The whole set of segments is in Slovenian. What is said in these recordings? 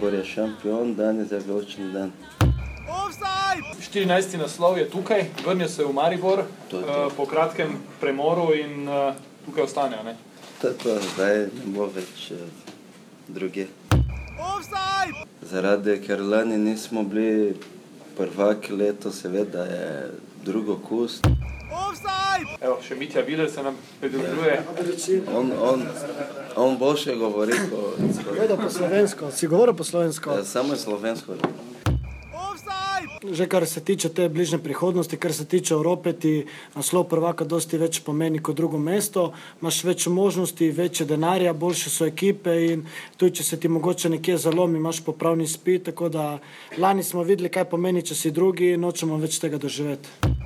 Maribor je šampion, danes je veličen dan. 14. naslov je tukaj, vrnil se je v Maribor To je to. eh, po kratkem premoru in eh, tukaj ostane. Ne? To je to, zdaj ne bo več eh, druge. Zaradi, ker lani nismo bili prvaki leto, seveda je drugo kust. Evo, še Mitja Viler se nam pridružuje. On, on, on boljše govori kot Povedal po slovensko, si govoril po slovensko. Ja, samo slovensko. Že kar se tiče te bližnje prihodnosti, kar se tiče Evrope, ti naslov prvaka dosti več pomeni kot drugo mesto. Imaš več možnosti, večje denarja, boljše so ekipe in tudi če se ti mogoče nekje zalomi, imaš popravni spit. Tako da lani smo videli, kaj pomeni, če si drugi, nočemo več tega doživeti.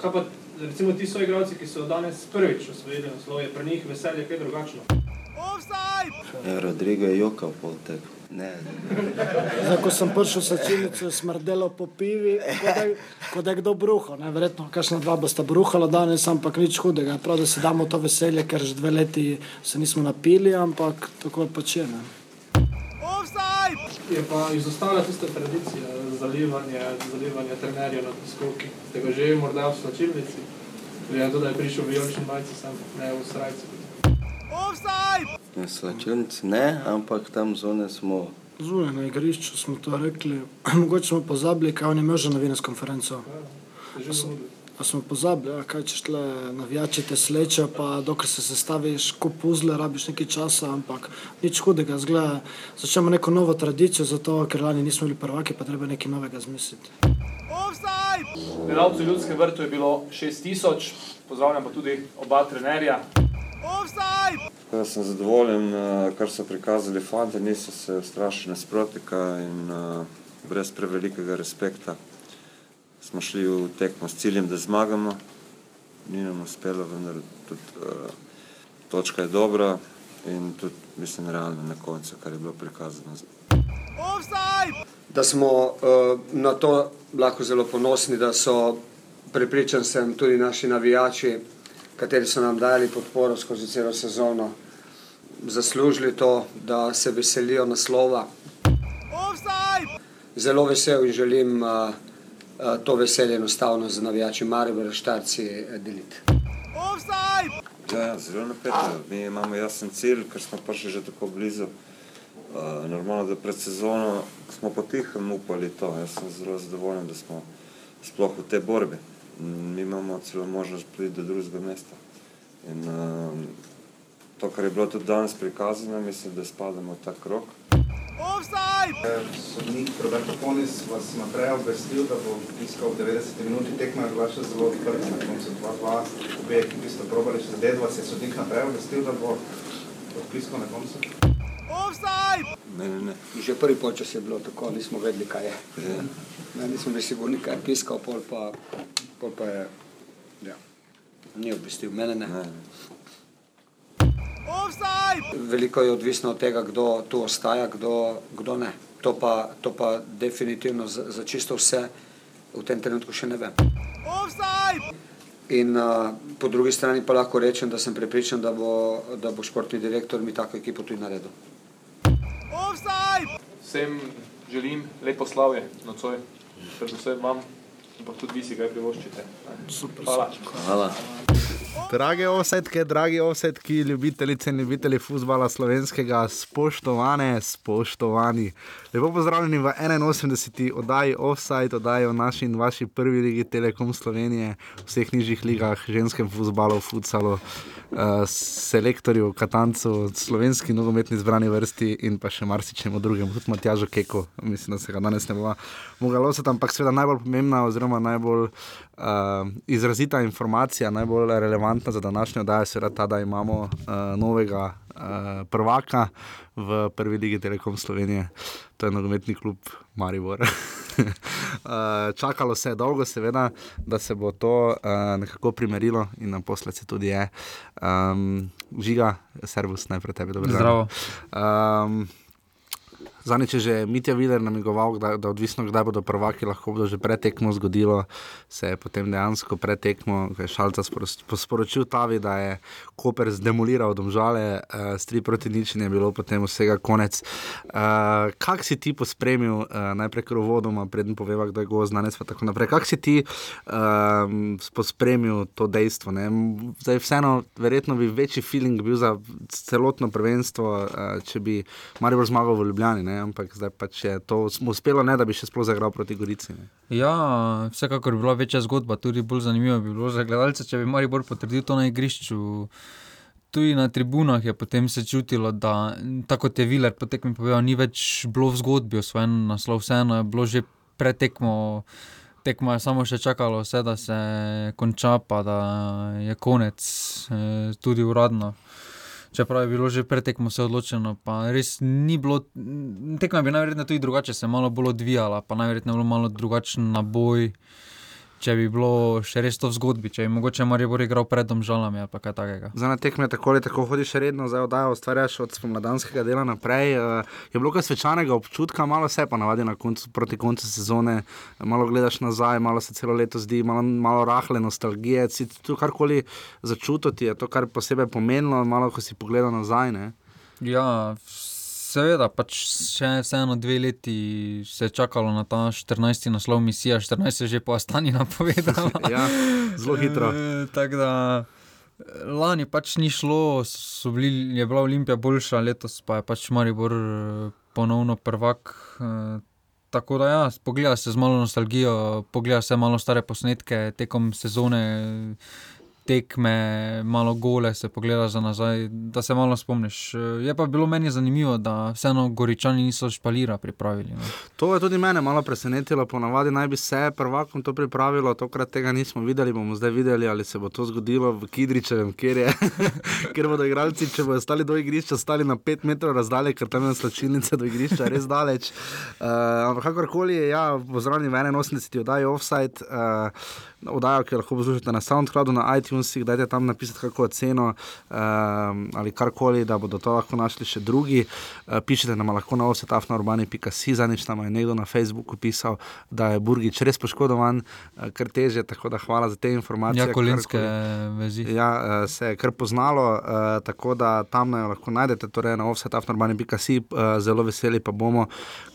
Kaj pa recimo ti so igralci, ki so danes prvič osvojili naslov, je pri njih veselje kaj drugačno? Ja, Rodrigo je jokal pol tega. Ne, Zdaj, ko sem prišel v sačilnico, je smrdelo po pivi, kot da, kot da je kdo bruhal. ne. Verjetno, kakšna dva bosta bruhala danes, ampak nič hudega. Prav, da si damo to veselje, ker že dve leti se nismo napili, ampak tako pač je. Ne. Je pa izostala tista tradicija zalivanja, zalivanja trenerja na skoki. Ste ga že morda v slačilnici? Glede na to, da je prišel v vijolični majici, sam ne v srajci. na slačilnici ne, ampak tam zone smo. Zunaj na igrišču smo to rekli, mogoče smo pozabili, kaj on je imel že novinarsko konferenco. Ste že. Pa smo pozabili, a kaj češ tle navijači te sleče, pa dokler se sestaviš, ko puzle, rabiš nekaj časa, ampak nič hudega, zgleda, začnemo neko novo tradicijo, zato ker lani nismo bili prvaki, pa treba nekaj novega zmisliti. Gledalcev v ljudskem vrtu je bilo 6000, pozdravljam pa tudi oba trenerja. Jaz sem zadovoljen, eh, kar so prikazali fanti, niso se ustrašili nasprotnika in eh, brez prevelikega respekta smo šli v tekmo s ciljem, da zmagamo. Ni nam uspelo, vendar tudi uh, točka je dobra in tudi mislim realna na koncu, kar je bilo prikazano. da smo uh, na to lahko zelo ponosni, da so, prepričan sem, tudi naši navijači, kateri so nam dali podporo skozi celo sezono, zaslužili to, da se veselijo naslova. Zelo vesel in želim uh, to veselje enostavno z navijači Maribora Štarci eh, deliti. Ja, ja, zelo napeto. Mi imamo jasen cilj, ker smo prišli že tako blizu. Uh, normalno, da pred sezono smo potihem upali to. Jaz sem zelo zadovoljen, da smo sploh v tej borbi. Mm, Mi imamo celo možnost priti do drugega mesta. In uh, to, kar je bilo tudi danes prikazano, mislim, da spadamo v ta krok. Sodnik Roberto Ponis vas je naprej obvestil, da bo iskal v 90 minuti tekma, je bila še zelo odprta, na koncu 2-2, obe ekipi sta probali še zadeti, vas je sodnik naprej obvestil, da bo odpiskal na koncu. Ne, ne, ne. Že prvi počas je bilo tako, nismo vedeli, kaj je. Ja. Ne, nismo bili sigurni, kaj je piskal, pol pa, pol pa je. Ja. Ni obvestil, mene ne. ne. Veliko je odvisno od tega, kdo tu ostaja, kdo, kdo ne. To pa, to pa definitivno za, za čisto vse v tem trenutku še ne vem. In uh, po drugi strani pa lahko rečem, da sem prepričan, da bo, da bo športni direktor mi tako ekipo tudi naredil. Vsem želim lepo slavje nocoj, predvsem vam, ampak tudi vi si kaj privoščite. Super, Hvala. Hvala. Drage offsetke, dragi offsetki, ljubitelice in ljubitelji futbola slovenskega, spoštovane, spoštovani. Lepo pozdravljeni v 81. oddaji Offside, oddaji o naši in vaši prvi ligi Telekom Slovenije, vseh nižjih ligah, ženskem futbalu, futsalu, uh, selektorju, katancu, slovenski nogometni zbrani vrsti in pa še marsičemu drugemu, tudi Matjažu Keku. Mislim, da se ga danes ne bo mogla losati, ampak seveda najbolj pomembna oziroma najbolj uh, izrazita informacija, najbolj relevantna za današnjo oddajo, seveda ta, da imamo uh, novega uh, prvaka v prvi ligi Telekom Slovenije, to je nogometni klub Maribor. Uh, čakalo se je dolgo, seveda, da se bo to uh, nekako primerilo, in naposled se tudi je. Um, žiga, servus, najprej tebi, dobro. Zdravo. Um, Zadnjič je že Mitja Viler namigoval, da, da odvisno kdaj bodo prvaki, lahko bodo že pretekmo zgodilo, se je potem dejansko pretekmo, ko je Šalca sporoč- sporočil Tavi, da je Koper zdemoliral domžale, uh, s tri proti nič in je bilo potem vsega konec. Uh, kak si ti pospremil, uh, najprej kar uvodoma, preden poveva, kdo je gost, znanec pa tako naprej. Kak si ti um, pospremil to dejstvo? Ne? Zdaj, vseeno, verjetno bi večji feeling bil za celotno prvenstvo, uh, če bi Maribor zmagal v Ljubljani, ne? Ampak zdaj pač je to uspelo, ne da bi še sploh zagral proti Gorici. Ne? Ja, vsekakor bi bila večja zgodba, tudi bolj zanimiva bi bilo za gledalce, če bi Maribor potrdil to na igrišču. Tudi na tribunah je potem se čutilo, da tako je Viler potekmi povedal, ni več bilo v zgodbi osvojen naslov, vseeno je bilo že pretekmo, tekmo je samo še čakalo vse, da se konča, pa da je konec, eh, tudi uradno. Čeprav je bilo že pretekmo vse odločeno, pa res ni bilo, tekma bi najverjetneje tudi drugače se malo bolj odvijala, pa najverjetneje bilo malo drugačen naboj, če bi bilo še res to v zgodbi, če bi mogoče Maribor igral pred domžalami ali kaj takega. Za na tekme tako ali tako hodiš redno, zdaj oddajo ustvarjaš od spomladanskega dela naprej. Uh, je bilo kaj svečanega občutka, malo se pa navadi na koncu, proti koncu sezone, malo gledaš nazaj, malo se celo leto zdi, malo, malo rahle nostalgije. Si tu karkoli začutiti, je to kar posebej pomenilo, malo ko si pogledal nazaj. Ne? Ja, seveda, pač še vseeno dve leti se je čakalo na ta 14. naslov misija, 14 je že po Astani napovedala. ja, zelo hitro. E, tako da lani pač ni šlo, bili, je bila Olimpija boljša, letos pa je pač Maribor eh, ponovno prvak. eh, Tako da, ja, pogleda se z malo nostalgijo, pogleda se malo stare posnetke tekom sezone, tekme, malo gole se pogleda za nazaj, da se malo spomniš. Eh, Je pa bilo meni zanimivo, da vseeno Goričani niso špalira pripravili. No. To je tudi mene malo presenetilo, ponavadi naj bi se prvakom to pripravilo, tokrat tega nismo videli, bomo zdaj videli, ali se bo to zgodilo v Kidričevem, kjer, je, kjer bodo igralci, če bodo stali do igrišča, stali na 5 metrov razdalje, ker tam je slačilnica do igrišča, res daleč. Uh, ampak kakorkoli ja, pozdravljeni v 81. oddaji offside. Uh, Oddajo, ki jo lahko poslušate na SoundCloudu, na iTunesih, dajte tam napisati kako oceno um, ali karkoli, da bodo to lahko našli še drugi. Uh, pišite nam lahko na osetafnaurbani.si, zadnjič nam je nekdo na Facebooku pisal, da je Burgič res poškodovan, uh, kar teže, tako da hvala za te informacije. Ja, kolenske karkoli- vezi. Ja, eh, se je kar poznalo, uh, tako da tam naj lahko najdete, torej na offsetafnaurbani.si, uh, zelo veseli pa bomo,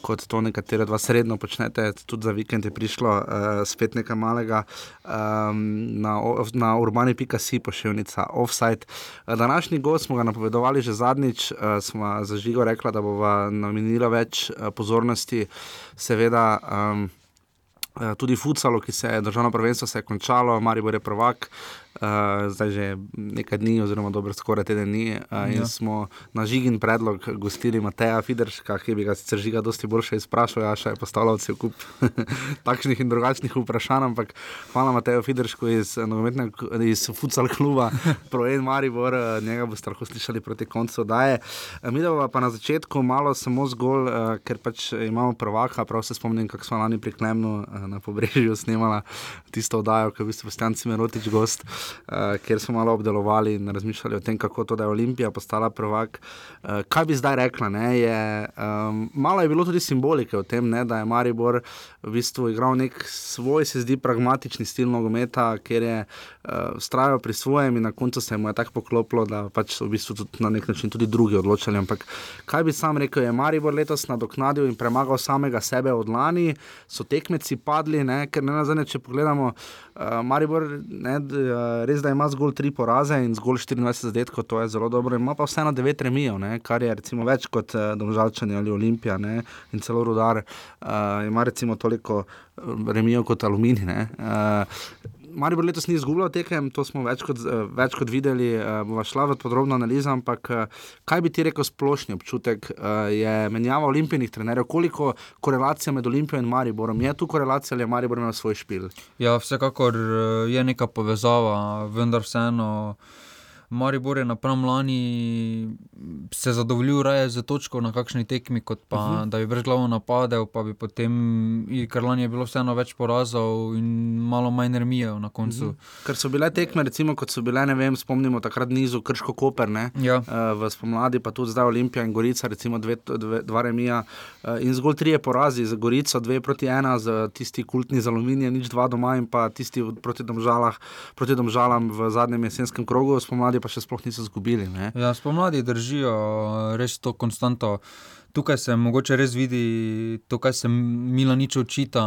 kot to nekateri od vas redno počnete, tudi za vikend je prišlo uh, spet nekaj malega um, na, na urbani.si pošiljnica offside. Eh, Današnji gost smo ga napovedovali že zadnjič, uh, smo za žigo rekla, da bova namenila več uh, pozornosti, seveda. Um, Eh, Tudi Futsalo, ki se je državno prvenstvo se je končalo, Maribor je prvak, uh, zdaj že nekaj dni, oziroma dobro skoraj teden dni. Uh, in Ja. smo na žigin predlog gostili Mateja Fiderška, ki bi ga sicer žiga dosti boljše izprašal, ja, še je postavljal cel kup takšnih in drugačnih vprašanj, ampak hvala Mateju Fideršku iz, eh, iz Futsal kluba Proen Maribor, njega boste lahko slišali proti koncu daje. Mi da pa na začetku malo samo zgolj, uh, ker pač imamo prvaka, prav se spomnim, kako smo lani pri Klemnu uh, na pobrežju snemala tisto oddajo, ki je v bistvu Stjan Cimerotič gost, uh, kjer smo malo obdelovali in razmišljali o tem, kako to, da je Olimpija postala prvak. Uh, kaj bi zdaj rekla? Ne, je, um, malo je bilo tudi simbolike v tem, ne, da je Maribor v bistvu igral nek svoj, se zdi, pragmatični stil nogometa, kjer je uh, vztrajal pri svojem in na koncu se mu je tako poklopilo, da pač v bistvu tudi na nek način tudi drugi odločali. Ampak kaj bi sam rekel, je Maribor letos nadoknadil in premagal samega sebe od lani, so tekmeci padli, ne, ker ne nazadnje, če pogledamo, uh, Maribor ne, d, uh, res da ima zgolj tri poraze in zgolj 24 zadetkov, to je zelo dobro, ima pa vseeno 9 remijev, ne, kar je recimo več kot uh, Domžalčani ali Olimpija ne, in celo Rudar uh, ima recimo toliko eh, remijev kot Aluminij. ne. Uh, Maribor letos ni izgubljal tekem, to smo več kot, eh, več kot videli, uh, bova šla v podrobno analizo, ampak uh, kaj bi ti rekel splošni občutek, uh, je menjava olimpijskih trenerjev, koliko korelacija med Olimpijo in Mariborom, je tu korelacija ali je Maribor imel svoj špil? Ja, vsekakor eh, je neka povezava, vendar vseeno Maribor je napram lani se zadovoljil raje z točko na kakšni tekmi, kot pa uh Mhm. -huh. da bi brezglavo napadel, pa bi potem, ker lani je bilo vseeno več porazov in malo manj remijev na koncu. Uh -huh. Ker so bile tekme, recimo, kot so bile, ne vem, spomnimo takrat nizu Krško Koper, ne, Ja. eh, v spomladi, pa tudi zdaj Olimpija in Gorica, recimo dve, dve, dva remija eh, in zgolj trije porazi za Gorico, dve proti ena, z tisti kultni z aluminijem, nič dva doma in pa tisti proti, domžalah, proti domžalam v zadnjem jesenskem krogu, spomladi pa še sploh niso izgubili. Ne. Ja, spomladi držijo res to konstanto. Tukaj se mogoče res vidi to, kar se Milanič očita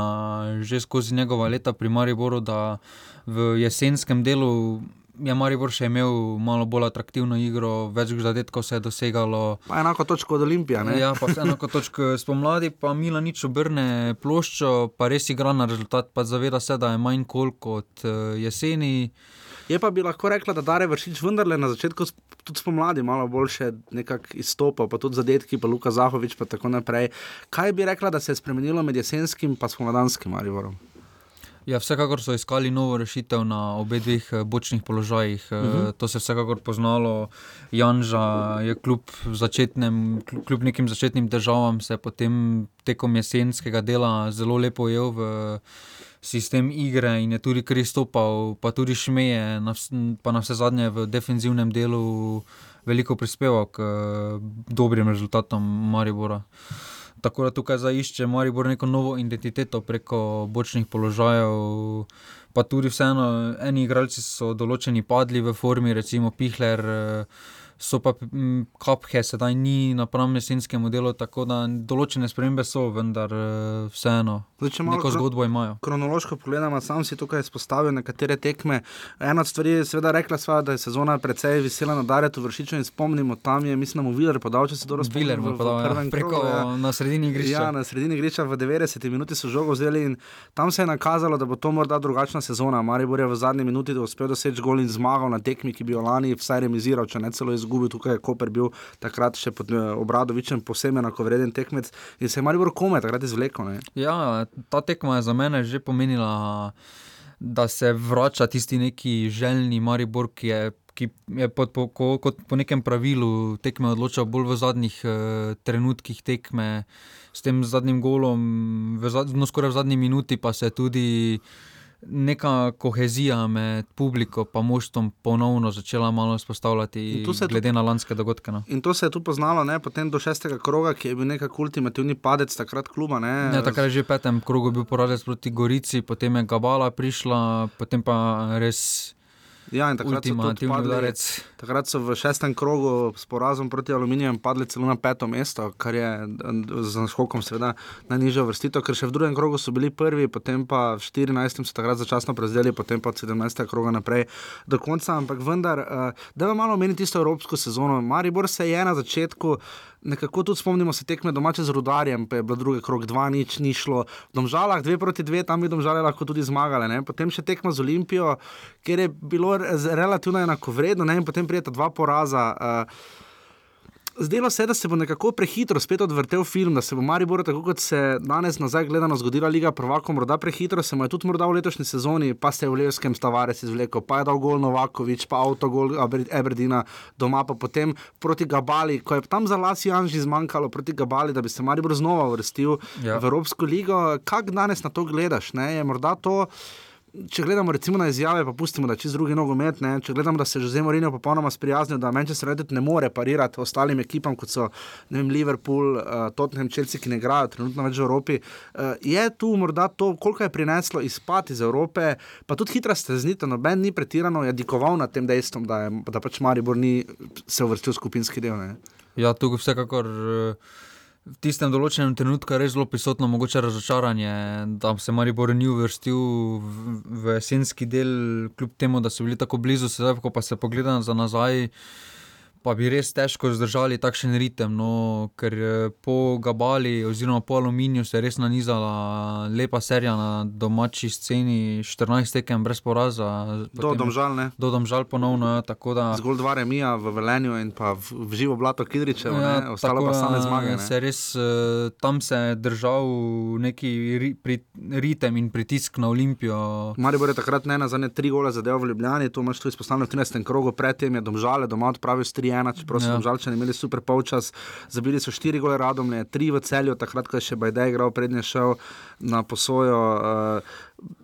že skozi njegova leta pri Mariboru, da v jesenskem delu je Maribor še imel malo bolj atraktivno igro, več zadetkov se je dosegalo. Pa enako točko od Olimpije. Ja, pa vseeno kot točk spomladi, pa Milanič obrne ploščo, pa res igra na rezultat, pa zaveda se, da je manj kol kot eh, jeseni. Je pa bi lahko rekla, da Dare vršič vendarle na začetku tudi spomladi malo boljše nekako izstopal, pa tudi zadetki, pa Luka Zahovič in tako naprej. Kaj bi rekla, da se je spremenilo med jesenskim in spomladanskim Mariborom? Ja, vsekakor so iskali novo rešitev na obeh dveh eh, bočnih položajih. Uh Mhm. -huh. To se je vsekakor poznalo. Janža je kljub, začetnem, kljub- kljub nekim začetnim težavam se je potem tekom jesenskega dela zelo lepo ujel v sistem igre in je tudi Kristopal, pa tudi Šmeje, na pa na vse zadnje v defenzivnem delu veliko prispeval k dobrim rezultatom Maribora. Tako da tukaj zdaj išče Maribor neko novo identiteto preko bočnih položajev. Pa tudi vseeno, eni igralci so določeni padli v formi, recimo Pihler, eh, so pa mm, kaphe, sedaj ni napram jesenskemu delu, tako da določene spremembe so, vendar eh, vseeno. Zdaj, če malo zgodbo imajo. Kronološko pogledamo, sam si tukaj izpostavil nekatere tekme. Ena od stvari je, seveda, rekla sva, da je sezona precej vesela na Daretu vršiču in spomnimo, tam je, mislim, Viler podal, če se dobro spomnim. Viler je v- v podal, ja, preko krogu, ja. na sredini igrišča. Ja, na sredini igrišča v 90 minuti so žogo vzeli in tam se je nakazalo, da bo to morda drugačna sezona. Maribor je v zadnji minuti uspel doseči gol in zmagal na tekmi, ki bi jo lani vsaj remiziral, če ne celo izgubil. Tukaj je Koper bil takrat še pod eh, Obradovičem posebej enakovreden tekmec in se je Maribor komaj takrat izvlekel. Ne. Ja, ta tekma je za mene že pomenila, da se vrača tisti neki željni Maribor, ki je, ki je pod, po, ko, kot po nekem pravilu tekme odločal bolj v zadnjih uh, trenutkih tekme, s tem zadnjim golom, v zad, no, skoraj v zadnji minuti pa se je tudi neka kohezija med publiko in moštvom ponovno začela malo In vzpostavljati, tu glede na lanske dogodke. No. In to se je tu poznalo, ne? potem do šestega kroga, ki je bil nekako ultimativni padec takrat kluba. Ne? Ja, takrat je že v petem krogu bil porazec proti Gorici, potem je Gabala prišla, potem pa res Ja, in takrat so, padli, takrat so v šestem krogu s porazom proti Aluminiju padli celo na peto mesto, kar je eh, z naskokom seveda najnižja vrstitev, ker še v drugem krogu so bili prvi, potem pa v 14. so takrat začasno prezdeli, potem pa od 17. kroga naprej do konca. Ampak vendar, uh, da vam malo meni tisto evropsko sezono. Maribor se je na začetku. Nekako tudi spomnimo se tekme domače z rudarjem, pa je bilo drugi krok, dva nič ni šlo. V Domžalah dve proti dve, tam bi domžale lahko tudi zmagale. Ne? Potem še tekma z Olimpijo, kjer je bilo relativno enakovredno, ne? in potem prijeta dva poraza. Uh, Zdelo se je, da se bo nekako prehitro spet odvrtel film, da se bo Maribor, tako kot se danes nazaj gledano zgodila Liga Prvakov, morda prehitro, se mu je tudi morda v letošnji sezoni, pa se je v Levskem Stavares izvlekel, pa je dal gol Novakovič, pa avtogol Aber- Aberdina, doma pa potem proti Gabali, ko je tam za las Janži zmanjkalo proti Gabali, da bi se Maribor znova uvrstil Ja. v Evropsko ligo. Kako danes na to gledaš? Ne? Je morda to. Če gledamo recimo na izjave, pa pustimo, da čez drugi nogomet, ne? če gledamo, da se že Zemljo Rino popolnoma sprijaznil, da Manchester United ne more parirati ostalim ekipam, kot so vem, Liverpool, uh, Tottenham, Chelsea, ki ne igrajo trenutno več v Evropi. Uh, je tu morda to, koliko je prineslo izpad iz Evrope, pa tudi hitra steznitev, noben ni pretirano jadikoval nad tem dejstvom, da, je, da pač Maribor ni se uvrstil v skupinski del. Ne? Ja, tukaj vsekakor eh, v tistem določenem trenutku je res zelo prisotno mogoče razočaranje, da se Maribor ni uvrstil v, v jesenski del, kljub temu, da so bili tako blizu, sedaj ko pa se pogleda za nazaj. Pa bi res težko zdržali takšen ritem. No, ker eh, po Gabali oziroma po Aluminiju se je res nanizala lepa serija na domači sceni, 14 tekem brez poraza. Do domžal, ne? Do domžal ponovno, ja, tako da. Zgolj dva remija v Velenju in pa v, v živo blato Kidričev, Ja, ja, ostalo tako pa same zmage. Ne? Se res, eh, tam se je držal neki ri, pri, ritem in pritisk na Olimpijo. Maribor je takrat ne na zadnje tri gole zadeval v Ljubljani, to imaš tu izpostavljeno v 13. krogu, predtem je domžale doma odpravil s 3-1, čeprav so Ja. domžalčani imeli super polčas, zabili so štiri gole radomlje, tri v celju, takrat, ko je še Bajdej igral, prednje šel na posojo. Uh,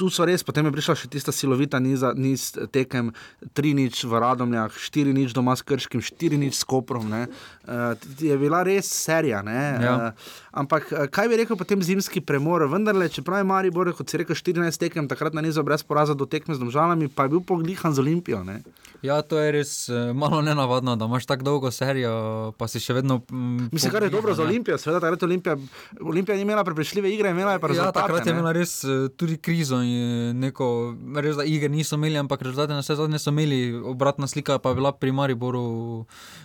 Tu so res, potem je prišla še tista silovita niza, niz tekem, tri nič v Radomljah, štiri nič doma s Krškim, štiri nič s Koprom. Uh, je bila res serija. Ja. Uh, ampak eh, kaj bi rekel potem zimski premor? Vendarle, čeprav je Maribor, kot si rekel, 14 tekem, takrat na nizu brez poraza do tekme z domžalami, pa je bil poglihan z Olimpijo. Ne? Ja, to je res malo nenavadno, da imaš tako dolgo serijo, pa si še vedno. Mm, Mislim, kar je dobro za ne. Olimpijo, seveda takrat Olimpija, Olimpija ni imela prepričljive igre, imela je pa Ja, rezultate. takrat je ne. imela res tudi krizo in neko, res da igre niso imeli, ampak rezultate na vse zadnje so imeli. Obratna slika pa je bila pri Mariboru,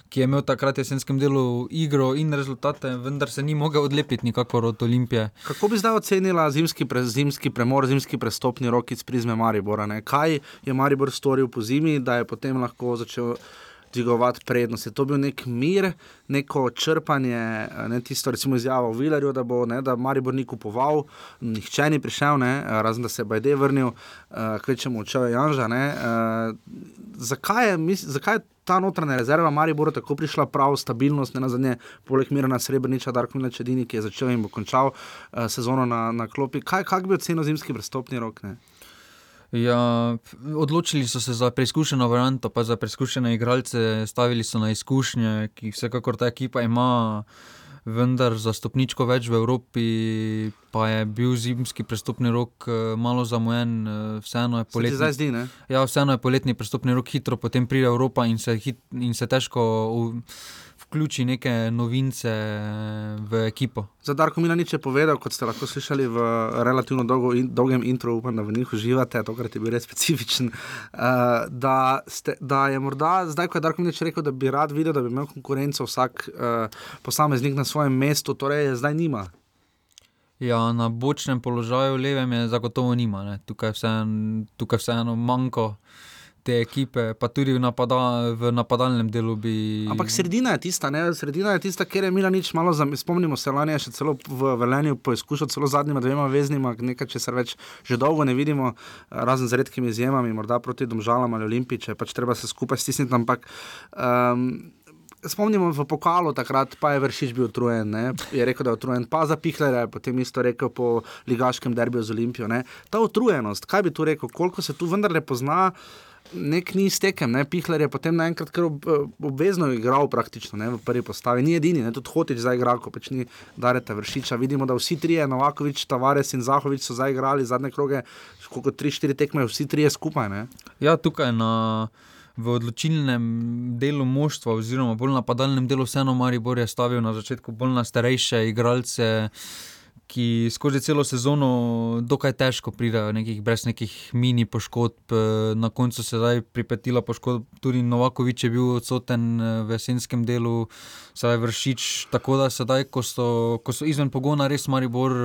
ki je imel takrat jesenskem delu igro in rezultate, vendar se ni mogel odlepiti nikakor od Olimpije. Kako bi zdaj ocenila zimski, pre, zimski premor, zimski prestopni rok iz prizme Maribora? Ne? Kaj je Maribor storil po zimi, da je potem lahko začel dvigovati prednost? Je to bil nek mir, neko črpanje, ne tisto, recimo izjavo Vilerju, da bo ne, da Maribor ni kupoval, nihče ni prišel, ne, razen da se je Bajde vrnil, uh, kaj če mu je Janža. Ne, uh, zakaj, je, mis, zakaj je ta notranja rezerva Mariboru tako prišla prav, stabilnost, ne na zadnje, poleg Mirana Srebreniča, Darko Milč edini, ki je začel in bo končal uh, sezono na, na klopi. Kaj, kak bi ocenil zimski prestopni rok? Ne? Ja, odločili so se za preizkušeno varianto, pa za preizkušene igralce, stavili so na izkušnje, ki jih vsekakor ta ekipa ima, vendar za stopničko več v Evropi, pa je bil zimski prestopni rok eh, malo zamujen, eh, vseeno je poletni. zdaj zdi, ne? Ja, vseeno je poletni prestopni rok hitro, potem pride Evropa in se, hit, in se težko v, vključi neke novince v ekipo. Za Darko Milanič je povedal, kot ste lahko slišali v relativno dolgo in, dolgem intro, upam, da v njih uživate, tokrat je bil res specifičen. Uh, da, ste, da je morda zdaj, ko je Darko Milanič rekel, da bi rad videl, da bi imel konkurenco vsak uh, posameznik na svojem mestu, torej zdaj nima. Ja, na bočnem položaju levem je zagotovo nima. Ne. Tukaj vseeno vseeno manjko te ekipe, pa tudi v, napada, v napadalnem delu bi. Ampak sredina je tista, ne? sredina je tista, kjer je Milanič malo zam... spomnimo se, lani je še celo v Velenju poizkušal celo zadnjima dvema veznima, nekaj česar več že dolgo ne vidimo, razen z redkimi izjemami, morda proti Domžalam ali Olimpiče, pač treba se skupaj stisniti, ampak um, Spomnimo v pokalu, takrat pa je vršič bil utrujen, ne? je rekel, da je utrujen, pa za Pihlere, potem isto rekel po ligaškem derbiju z Olimpijo. Ne? Ta utrujenost, kaj bi tu rekel, koliko se tu vendarle pozna, nek ni stekem, ne? Pihler je potem naenkrat kar ob, obvezno igral praktično ne? v prvi postavi, ni edini, ne? tudi Hotič zdaj igra, ko pač ni Dareta Vršiča. Vidimo, da vsi trije, Novakovič, Tavares in Zahovič so zdaj igrali zadnje kroge, tri, štiri tekme, vsi trije skupaj. Ne? Ja, tukaj na. V odločilnem delu moštva, oziroma bolj napadalnem delu, vseeno Maribor je stavil na začetku bolj na starejše igralce, ki skozi celo sezono dokaj težko pridajo, nekih, brez nekih mini poškodb. Na koncu se zdaj pripetila poškodba, tudi Novakovič je bil odsoten v jesenskem delu, sedaj vršič. Tako da sedaj, ko so, ko so izven pogona, res Maribor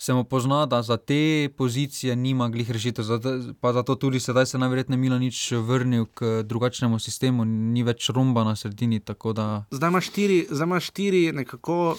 se mu pozna, da za te pozicije nima glih rešitev. Pa zato tudi sedaj se najverjetneje Milanič vrnil k drugačnemu sistemu, ni več romba na sredini. Da... Zdaj ima štiri, zdaj ima štiri nekako.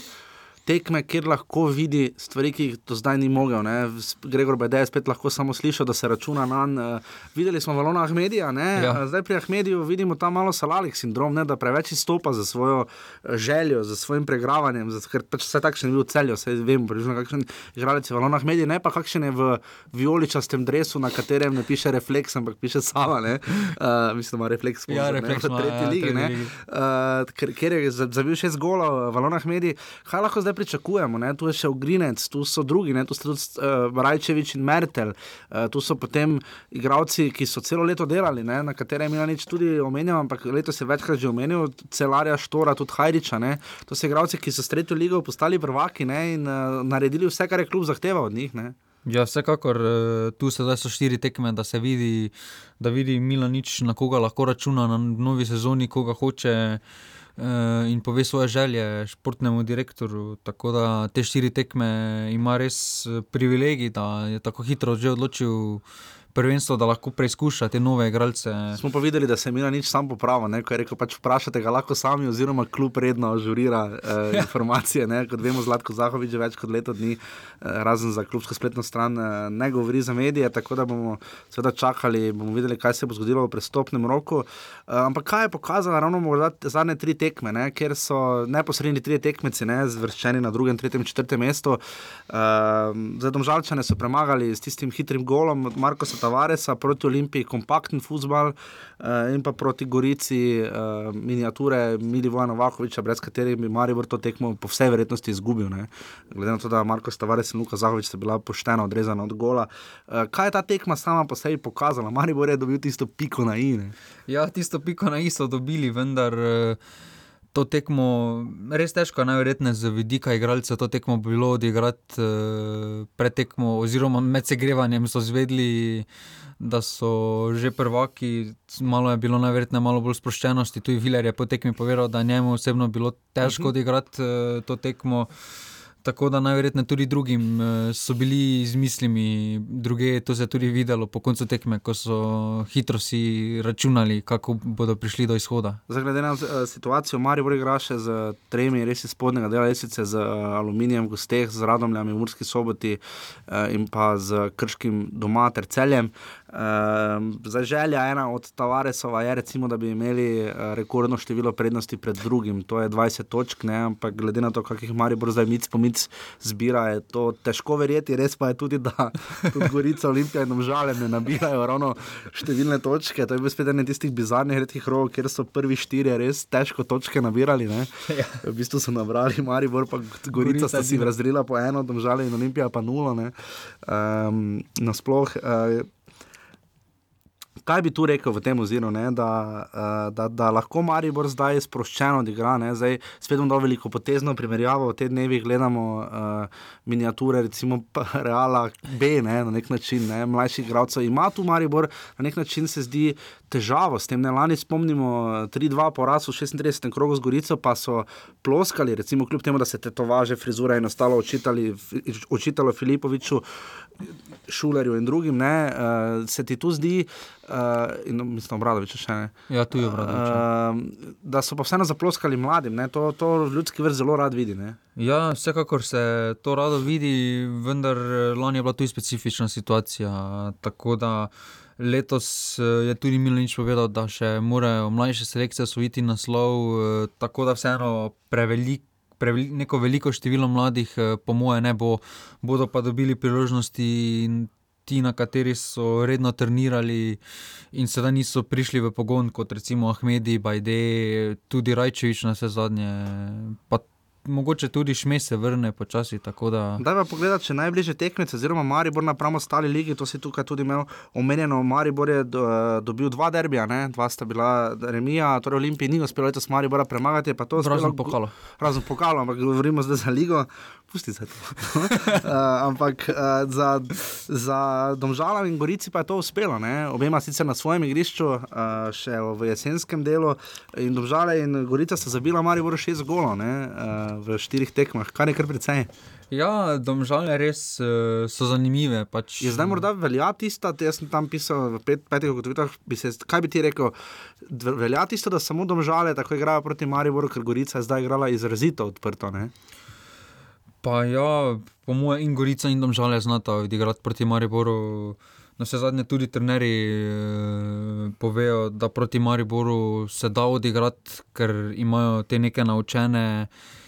Tekme, kjer lahko vidi stvari, ki jih do zdaj ni mogel. Ne. Gregor Bede je spet lahko samo slišal, da se računa na njega. Videli smo Valona Ahmedija, ja. zdaj pri Ahmediju vidimo ta malo salalih sindrom, ne, da preveč izstopa za svojo eh, željo, za svojim pregravanjem, za, ker pač vse takšen je bil celjo, vse vem, približno kakšen igralec je Valona Ahmedij, ne pa kakšen je v vijoličastem dresu, na katerem ne piše refleks, ampak piše sama, ne. Uh, mislim, da ima refleks ja, refleks v tretji ligi, ne. Uh, ker, ker je zabil šest golov Valona Ahmedij, kaj lahko zdaj pričakujemo. Ne? Tu je še Ugrinec, tu so drugi, ne? tu so tudi uh, Rajčevič in Mertel, uh, tu so potem igravci, ki so celo leto delali, ne? na katere je Milanič tudi omenjal, ampak letos je večkrat že omenil, celarja Štora, tudi Hajriča. Ne? To so igravci, ki so s tretjo ligo postali prvaki ne? in uh, naredili vse, kar je klub zahteval od njih. Ne? Ja, vsekakor eh, tu sedaj so štiri tekme, da se vidi, da vidi Milanič, na koga lahko računa na novi sezoni, koga hoče eh, in pove svoje želje športnemu direktorju. Tako da te štiri tekme ima res eh, privilegij, da je tako hitro že odločil prvenstvo, da lahko preizkuša te nove igralce. Smo pa videli, da se je Milanič sam popravil, ko je rekel, pač vprašate ga lahko sami, oziroma kljub redno ažurira eh, informacije. Ne? Kot vemo, Zlatko Zahovič že več kot leto dni, eh, razen za klubsko spletno stran, eh, ne govori za medije, tako da bomo seveda čakali, bomo videli, kaj se bo zgodilo v prestopnem roku. Eh, ampak kaj je pokazalo ravno morda zadnje tri tekme, ne? kjer so neposredni tri tekmeci, ne? zvrščeni na drugem, tretjem, četrtem mestu. Uh, za domžalčane so premagali s tistim hitrim golom od Markoša Tavaresa proti Olimpiji, kompakten futbal uh, in pa proti Gorici, uh, miniature Milivoja Novakoviča, brez katerih bi Maribor to tekmo po vsej verjetnosti izgubil. Ne? Glede na to, da Marko Tavares in Luka Zahovič bila pošteno odrezana od gola. Uh, kaj je ta tekma sama po sebi pokazala? Maribor je dobil tisto piko na i. Ne? Ja, tisto piko na i so dobili, vendar. eh, To tekmo, res težko, najverjetneje z vidika igralcev, to tekmo bi bilo odigrati eh, pred tekmo, oziroma med segrevanjem so zvedeli, da so že prvaki, malo je bilo najverjetneje malo bolj sproščenosti. Tu je Viler je po tekmi povedal, da njemu osebno bilo težko odigrati eh, to tekmo. Tako da najverjetneje tudi drugim eh, so bili z mislimi, druge to se je tudi videlo po koncu tekme, ko so hitro si računali, kako bodo prišli do izhoda. Zdaj, glede na uh, situacijo, Maribor igra še z tremi, res iz spodnjega dela lesice, z uh, aluminijem, gosteh, z radomljami, v Murski soboti in pa z krškim doma ter celjem. Uh, za želja ena od Tavaresova je, recimo, da bi imeli uh, rekordno število prednosti pred drugim, to je 20 točk, ne? ampak glede na to, kakih Maribor zdaj mic po mic zbira, je to težko verjeti. Res pa je tudi, da tudi Gorica, Olimpija in Žale ne nabirajo ravno številne točke. To je bil spet eden tistih bizarnih redkih rokov, kjer so prvi štirje res težko točke nabirali. Ne? Ja. V bistvu so nabrali Maribor, pa Gorica, Gorica sta si razdelila po eno, Domžale in Olimpija pa nulo. Um, nasploh. Uh, Kaj bi tu rekel v tem oziru, da, uh, da, da lahko Maribor zdaj sproščeno odigra? ne, Zdaj, spet dal veliko potezno primerjavo. V teh dnevih gledamo uh, miniature, recimo Reala B, ne, na nek način, ne, mlajših igralcev. Ima tu Maribor na nek način se zdi težavo s tem. Ne, lani spomnimo 3-2 poraz v 36. krogu z Gorico, pa so ploskali, recimo kljub temu, da se tetovaže, frizura in ostalo očitali, očitalo Filipoviču. Šulerju in drugim, ne, uh, se ti tu zdi, uh, in mislim, Obradovič še ne. Ja, tu je Obradovič, Uh, da so pa vseeno zaploskali mladim, ne, to, to ljudski vrst zelo rad vidi. Ne. Ja, vsekakor se to rado vidi, vendar eh, lani je bila tu specifična situacija. Tako da letos je tudi Milanič povedal, da še morajo mlajše selekcije osvojiti naslov, tako da vseeno prevelik. Preveli, neko veliko število mladih, eh, po moje, ne bo, bodo pa dobili priložnosti, ti, na kateri so redno trenirali in sedaj niso prišli v pogon, kot recimo Ahmedi, Bajde, tudi Rajčevič na vse zadnje. Pa mogoče tudi Šmes se vrne počasi. tako Da... Pa pogledati, če najbližje tekmece, oziroma Maribor napram ostali ligi, to si tukaj tudi imel omenjeno. Maribor je do, dobil dva derbija, ne? dva sta bila remija, torej Olimpiji ni uspelo letos Maribora premagati. Razen uspelo- pokala. Razen pokala, ampak govorimo zdaj za ligo. Pusti se to. uh, ampak uh, za, za Domžala in Gorici pa je to uspelo. Ne? Obema sicer na svojem igrišču, uh, še v jesenskem delu. In Domžale in Gorica sta zabila Maribor šest golov ne? uh, v štirih tekmah, kar je kar precej. Ja, domžale res uh, so zanimive. Pač, Je zdaj morda velja tista, jaz sem tam pisal v pet, petih ugotovitvah, bi se, kaj bi ti rekel, velja tisto, da samo domžale tako igrajo proti Mariboru, ker Gorica je zdaj igrala izrazito odprto. Ne? Pa ja, po mojem, in Gorica in Domžale znata odigrati proti Mariboru. Na vse zadnje tudi trenerji eh, povejo, da proti Mariboru se da odigrati, ker imajo te neke naučene eh,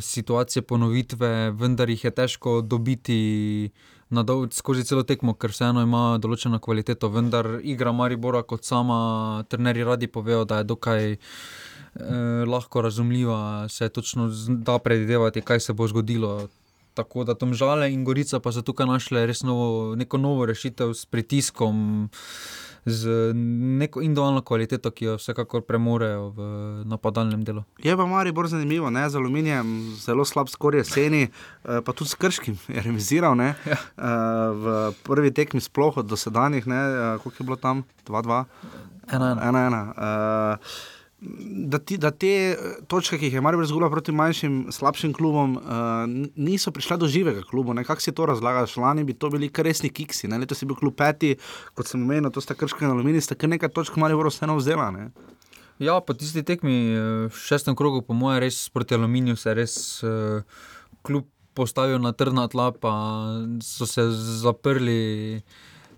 situacije, ponovitve, vendar jih je težko dobiti na dol, skozi celo tekmo, ker vseeno ima določeno kvaliteto. Vendar igra Maribora, kot sama trenerji radi povejo, da je dokaj eh, lahko razumljiva, se točno da predvidevati, kaj se bo zgodilo. Tako da tam žale in Gorica pa so tukaj našle res novo, neko novo rešitev s pritiskom z neko individualno kvaliteto, ki jo vsekakor premorejo v napadalnem delu. Je pa Maribor zanimivo, ne? z aluminijem, zelo slab skor jeseni, eh, pa tudi s krškim je remiziral. Ne? Ja. Eh, v prvi tekmi sploh od dosedanjih, eh, koliko je bilo tam, 2-2. 1-1 da, ti, da te eh, točke, ki jih je Maribor zgubila proti manjšim, slabšim klubom, uh, niso prišle do živega kluba. Kako si to razlagaš? Lani bi to bili kar resni kiksi. Ne? Letos je bil klub peti, kot sem omenil, to sta krški in aluminij, sta kar nekaj točk Maribor vseeno vzela. Ne? Ja, po tisti tekmi, v šestem krogu, po mojem, res proti aluminiju se je res uh, kljub postavil na trdna tla, pa so se zaprli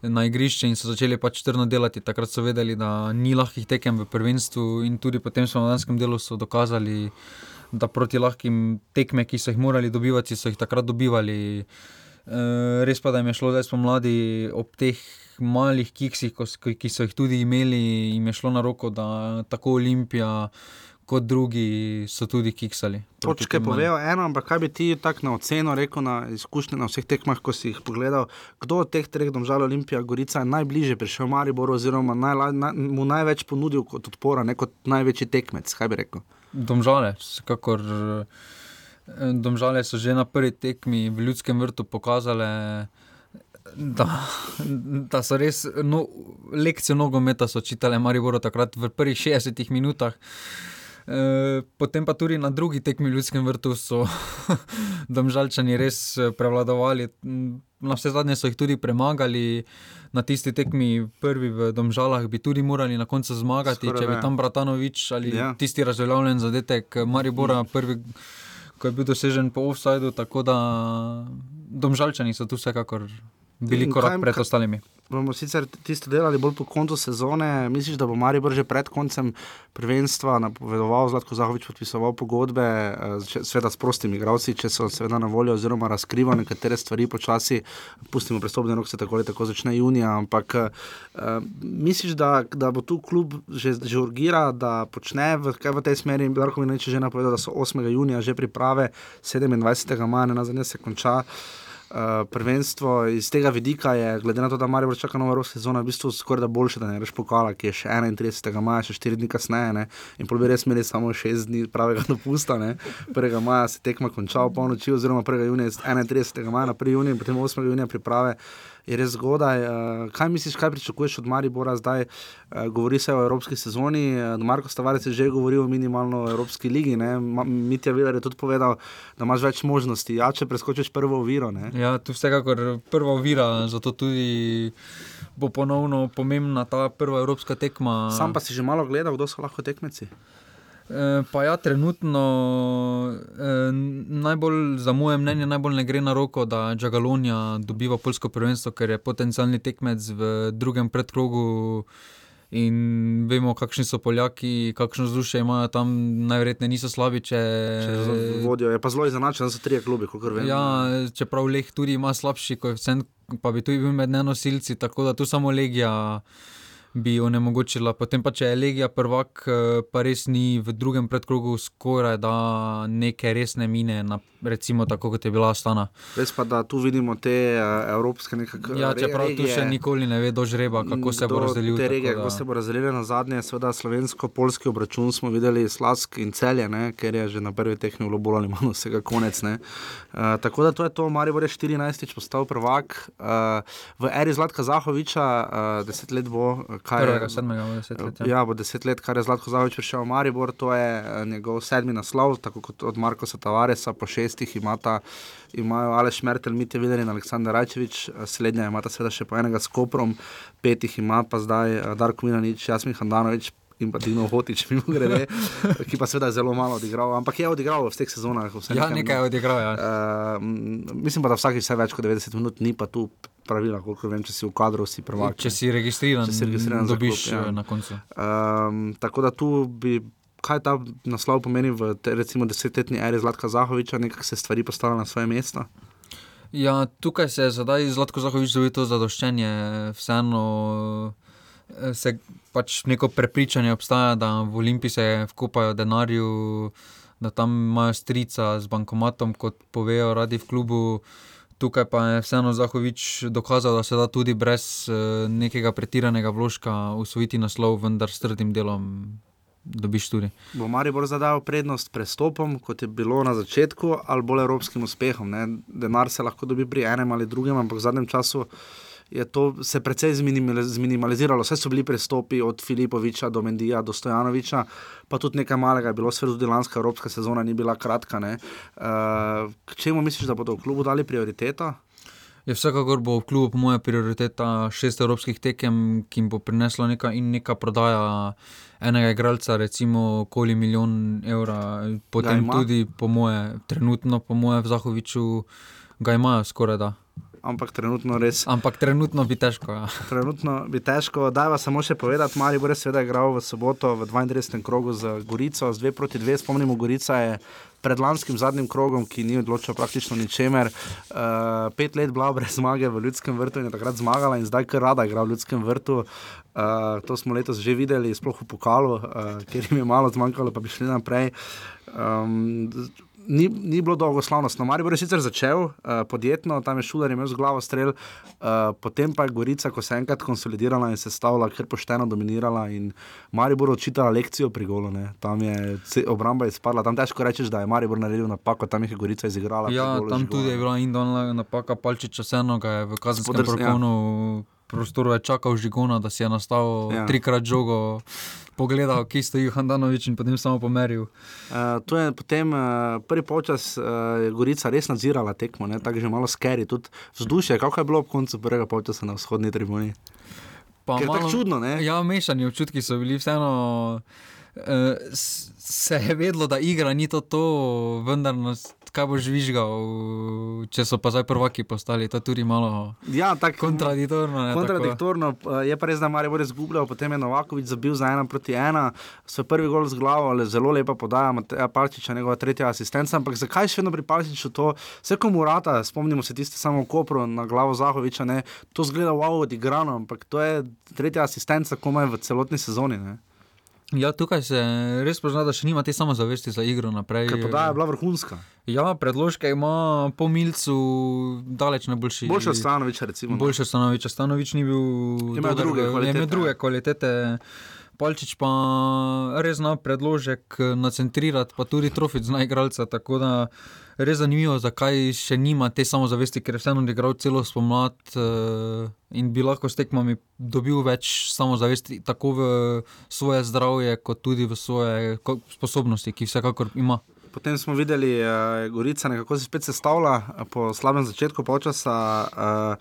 na igrišče in so začeli pač trdo delati. Takrat so vedeli, da ni lahkih tekem v prvenstvu, in tudi potem so na danskem delu dokazali, da proti lahkim tekmem, ki so jih morali dobivati, so jih takrat dobivali. E, res pa, da jim je šlo zdaj spomladi ob teh malih kiksih, ki so jih tudi imeli, jim je šlo na roko, da tako Olimpija kot drugi so tudi kiksali. Točke povejo eno, ampak kaj bi ti tako na oceno rekel, na izkušnje na vseh tekmah, ko si jih pogledal, kdo od teh treh domžal Olimpija Gorica je najbližje prišel Maribor oziroma naj, naj, mu največ ponudil kot odpora, ne kot največji tekmec, kaj bi rekel? Domžale, vsekakor. Domžale so že na prvi tekmi v ljudskem vrtu pokazale, da, da so res no, lekcijo nogometa čitale Mariboru takrat v prvih 60 minutah. Potem pa tudi na drugi tekmi v Ljudskem vrtu so domžalčani res eh, prevladovali. Na vse zadnje so jih tudi premagali, na tisti tekmi, prvi v Domžalah, bi tudi morali na koncu zmagati, Skoraj če bi tam Bratanovič ali ja. tisti razveljavljen zadetek Maribora, prvi, ko je bil dosežen po offsajdu. Tako da Domžalčani so tu vsekakor bili korak pred ostalimi. Bomo sicer tisto delali bolj po koncu sezone. Misliš, da bo Maribor že pred koncem prvenstva napovedoval, Zlatko Zahovič podpisoval pogodbe, eh, sveda s prostimi igravci, če so seveda na voljo, oziroma razkriva nekatere stvari počasi. Pustimo prestopne rok, se tako ali tako začne junija. Ampak uh, misliš, da, da bo tu klub že, že urgira, da počne v, v tej smeri? Lahko mi reče že napovedal, da so 8. junija že priprave, 27. maja, na zadnje se konča. Eh, prvenstvo iz tega vidika je, glede na to, da Marijo čaka nova evropska sezona, v bistvu skoraj da boljše, da ne reš pokala, ki je še 31. maja, še 4 dni kasneje. Ne? In pol bi res imeli samo 6 dni pravega dopusta. 1. maja se tekma konča v polnoči, oziroma 1. junija, 31. maja na 1. junija potem 8. junija priprave je res zgodaj. Uh, kaj misliš, kaj pričakuješ od Maribora zdaj? Uh, govori se o evropski sezoni, uh, Marko Stavarec je že govoril o minimalno evropski ligi. Mitja Viler je tudi povedal, da imaš več možnosti. Ja, če preskočiš prvo oviro. Ne? Ja, tu vsekakor prva ovira, zato tudi. Bo ponovno pomembna ta prva evropska tekma. Sam pa si že malo gledal, kdo so lahko tekmeci. Eh, pa ja, trenutno eh, najbolj, za moje mnenje, najbolj ne gre na roko, da Džagalonija dobiva polsko prvenstvo, ker je potencialni tekmec v drugem predkrogu. In vemo, kakšni so Poljaki, kakšno vzdušje imajo tam, najverjetneje niso slabi. Če... Če vodijo, je pa zelo izenačen, so tri klubi, kot vemo. Ja, čeprav Leh tudi ima slabši koeficient, pa bi tudi bil med nenosilci, tako da tu samo Legija bi onemogočila. Potem pa, če je Legija prvak, eh, pa res ni v drugem predkrogu skoraj da neke resne mine, na, recimo tako kot je bila Stana. Res pa, da tu vidimo te uh, evropske nekakšne. Ja, čeprav regije, tu še nikoli ne ve do žreba, kako se bo razdelil. Te regije, kako se bo razdelile na zadnje, seveda slovensko-polski obračun smo videli Slask in Celje, ne, ker je že na prvi tehni bilo bolj ali manj vsega konec. Uh, tako da to je to, Marijo je 14. postal prvak. Uh, v eri Zlatka Zahoviča, uh, deset let bo, to? Sedmega, deset let. Ja. ja, bo deset let, kar je Zlatko Zavič prišel v Maribor, to je eh, njegov sedmi naslov, tako kot od Markoša Tavaresa, po šestih imata, imajo Aleš Mertel, Mitja Videl in Aleksandar Rajčevič, eh, slednja imata seveda še po enega s Koprom, petih ima pa zdaj eh, Darko Minanič, Jasmin Handanovič. In pa Dino Hotič, mimo grede, ki pa seveda zelo malo odigral, ampak je odigral v vseh sezonah. Ja, nekaj je odigral. Ja. Uh, mislim pa, da vsakih vse več kot 90 minut ni pa tu pravila, koliko vem, če si v kadru, si prvak. Če si registriran, če si registriran dobiš klub, ja. Eh, na koncu. Um, tako da tu bi, kaj ta naslov pomeni v te, recimo desetletni eri Zlatka Zahoviča, nekako se stvari postavljajo na svoje mesto. Ja, tukaj se je zdaj Zlatko Zahovič dobil to zadoščenje, vseeno eh, se pač neko prepričanje obstaja, da v Olimpiji se vkopajo denarju, da tam imajo strica z bankomatom, kot povejo radi v klubu Tukaj pa je vseeno Zahovič dokazal, da se da tudi brez uh, nekega pretiranega vložka usvojiti naslov, vendar s trdim delom dobiš tudi. Bo Maribor zadal prednost prestopom, kot je bilo na začetku, ali bolj evropskim uspehom. Ne? Denar se lahko dobi pri enem ali drugem, ampak v zadnjem času je to se precej zminimali- zminimaliziralo. Vse so bili prestopi od Filipoviča do Mendija do Stojanoviča, pa tudi nekaj malega je bilo, svet tudi lanska evropska sezona ni bila kratka. ne. Uh, k čemu misliš, da bodo v klubu dali prioriteto? Je vsekakor bo v klubu, po mojem, prioriteta šest evropskih tekem, ki jim bo prinesla neka, in neka prodaja enega igralca, recimo okoli milijon evra. Potem tudi, po moje, trenutno, po moje, v Zahoviču ga imajo skoraj da. Ampak trenutno res. Ampak trenutno bi težko. Ja. Trenutno bi težko, da pa samo še povedati, Mari bo res seveda igral v soboto v 32. krogu z Gorico, z 2 proti 2. Spomnimo, Gorica je pred lanskim zadnjim krogom, ki ni odločil praktično ničemer, uh, pet let bila brez zmage v Ljudskem vrtu in je takrat zmagala in zdaj kar rada igra v Ljudskem vrtu. Uh, to smo letos že videli, sploh v pokalu, uh, kjer jim je malo zmanjkalo, pa bi šli naprej. Um, Ni, ni bilo dolgo slavnostno. Maribor je sicer začel uh, podjetno, tam je šuler imel z glavo strel, uh, potem pa je Gorica, ko se je enkrat konsolidirala in se stavila, ker pošteno dominirala in Maribor odčitala lekcijo pri golu. Ne. Tam je obramba izpadla, tam težko rečeš, da je Maribor naredil napako, tam je Gorica izigrala. Ja, golu tam tudi je bila indolna napaka Palčiča, vseeno ga je v kazenskem Spodrs- ja. Prostoru je čakal žigona, da si je nastal Ja. trikrat žogo, pogledal, kje stoji Handanovič in potem samo pomeril. Uh, to je potem uh, prvi polčas, uh, Gorica res nadzirala tekmo, tako že malo skeri, tudi vzdušje, kako je bilo ob koncu prvega polčasa na vzhodni tribuni. Pa Ker je tako čudno, ne? Ja, mešani občutki so bili vseeno. Uh, se je vedelo, da igra ni to, to vendar nas, kaj boš žvižgal, če so pa zdaj prvaki postali. To je tudi malo Ja, tako kontradiktorno. ne. Kontradiktorno eh, je pa res, da Marijo bo izgubljal, potem je Novakovič zabil za ena proti ena, svoj prvi gol z glavo, ali zelo lepa podaja Mateja Palčiča, njegova tretja asistenca. Ampak zakaj še vedno pri Palčiču to, vse komu rata, spomnimo se tiste samo v Kopru na glavo Zahoviča, ne, to zgleda wow odigrano, ampak to je tretja asistenca komaj v celotni sezoni. Ne. Ja, tukaj se res pozna, da še nima te samozavesti za igro naprej. Ker podaja je bila vrhunska. Ja, predložke ima po milcu daleč najboljši. Boljše od Stanoviča, recimo. Boljše od Stanoviča. Stanovič ni bil Ima druge je kvalitete. imel druge kvalitete. Palčič pa res zna predložek nacentrirati, pa tudi trofit zna igralca. Tako da res zanimivo, zakaj še nima te samozavesti, ker je vseeno odigral celo spomlad eh, in bi lahko s tekmami dobil več samozavesti, tako v svoje zdravje, kot tudi v svoje sposobnosti, ki vsekakor ima. Potem smo videli, da je Gorica nekako se spet sestavlja eh, po slabem začetku počasa. Uh,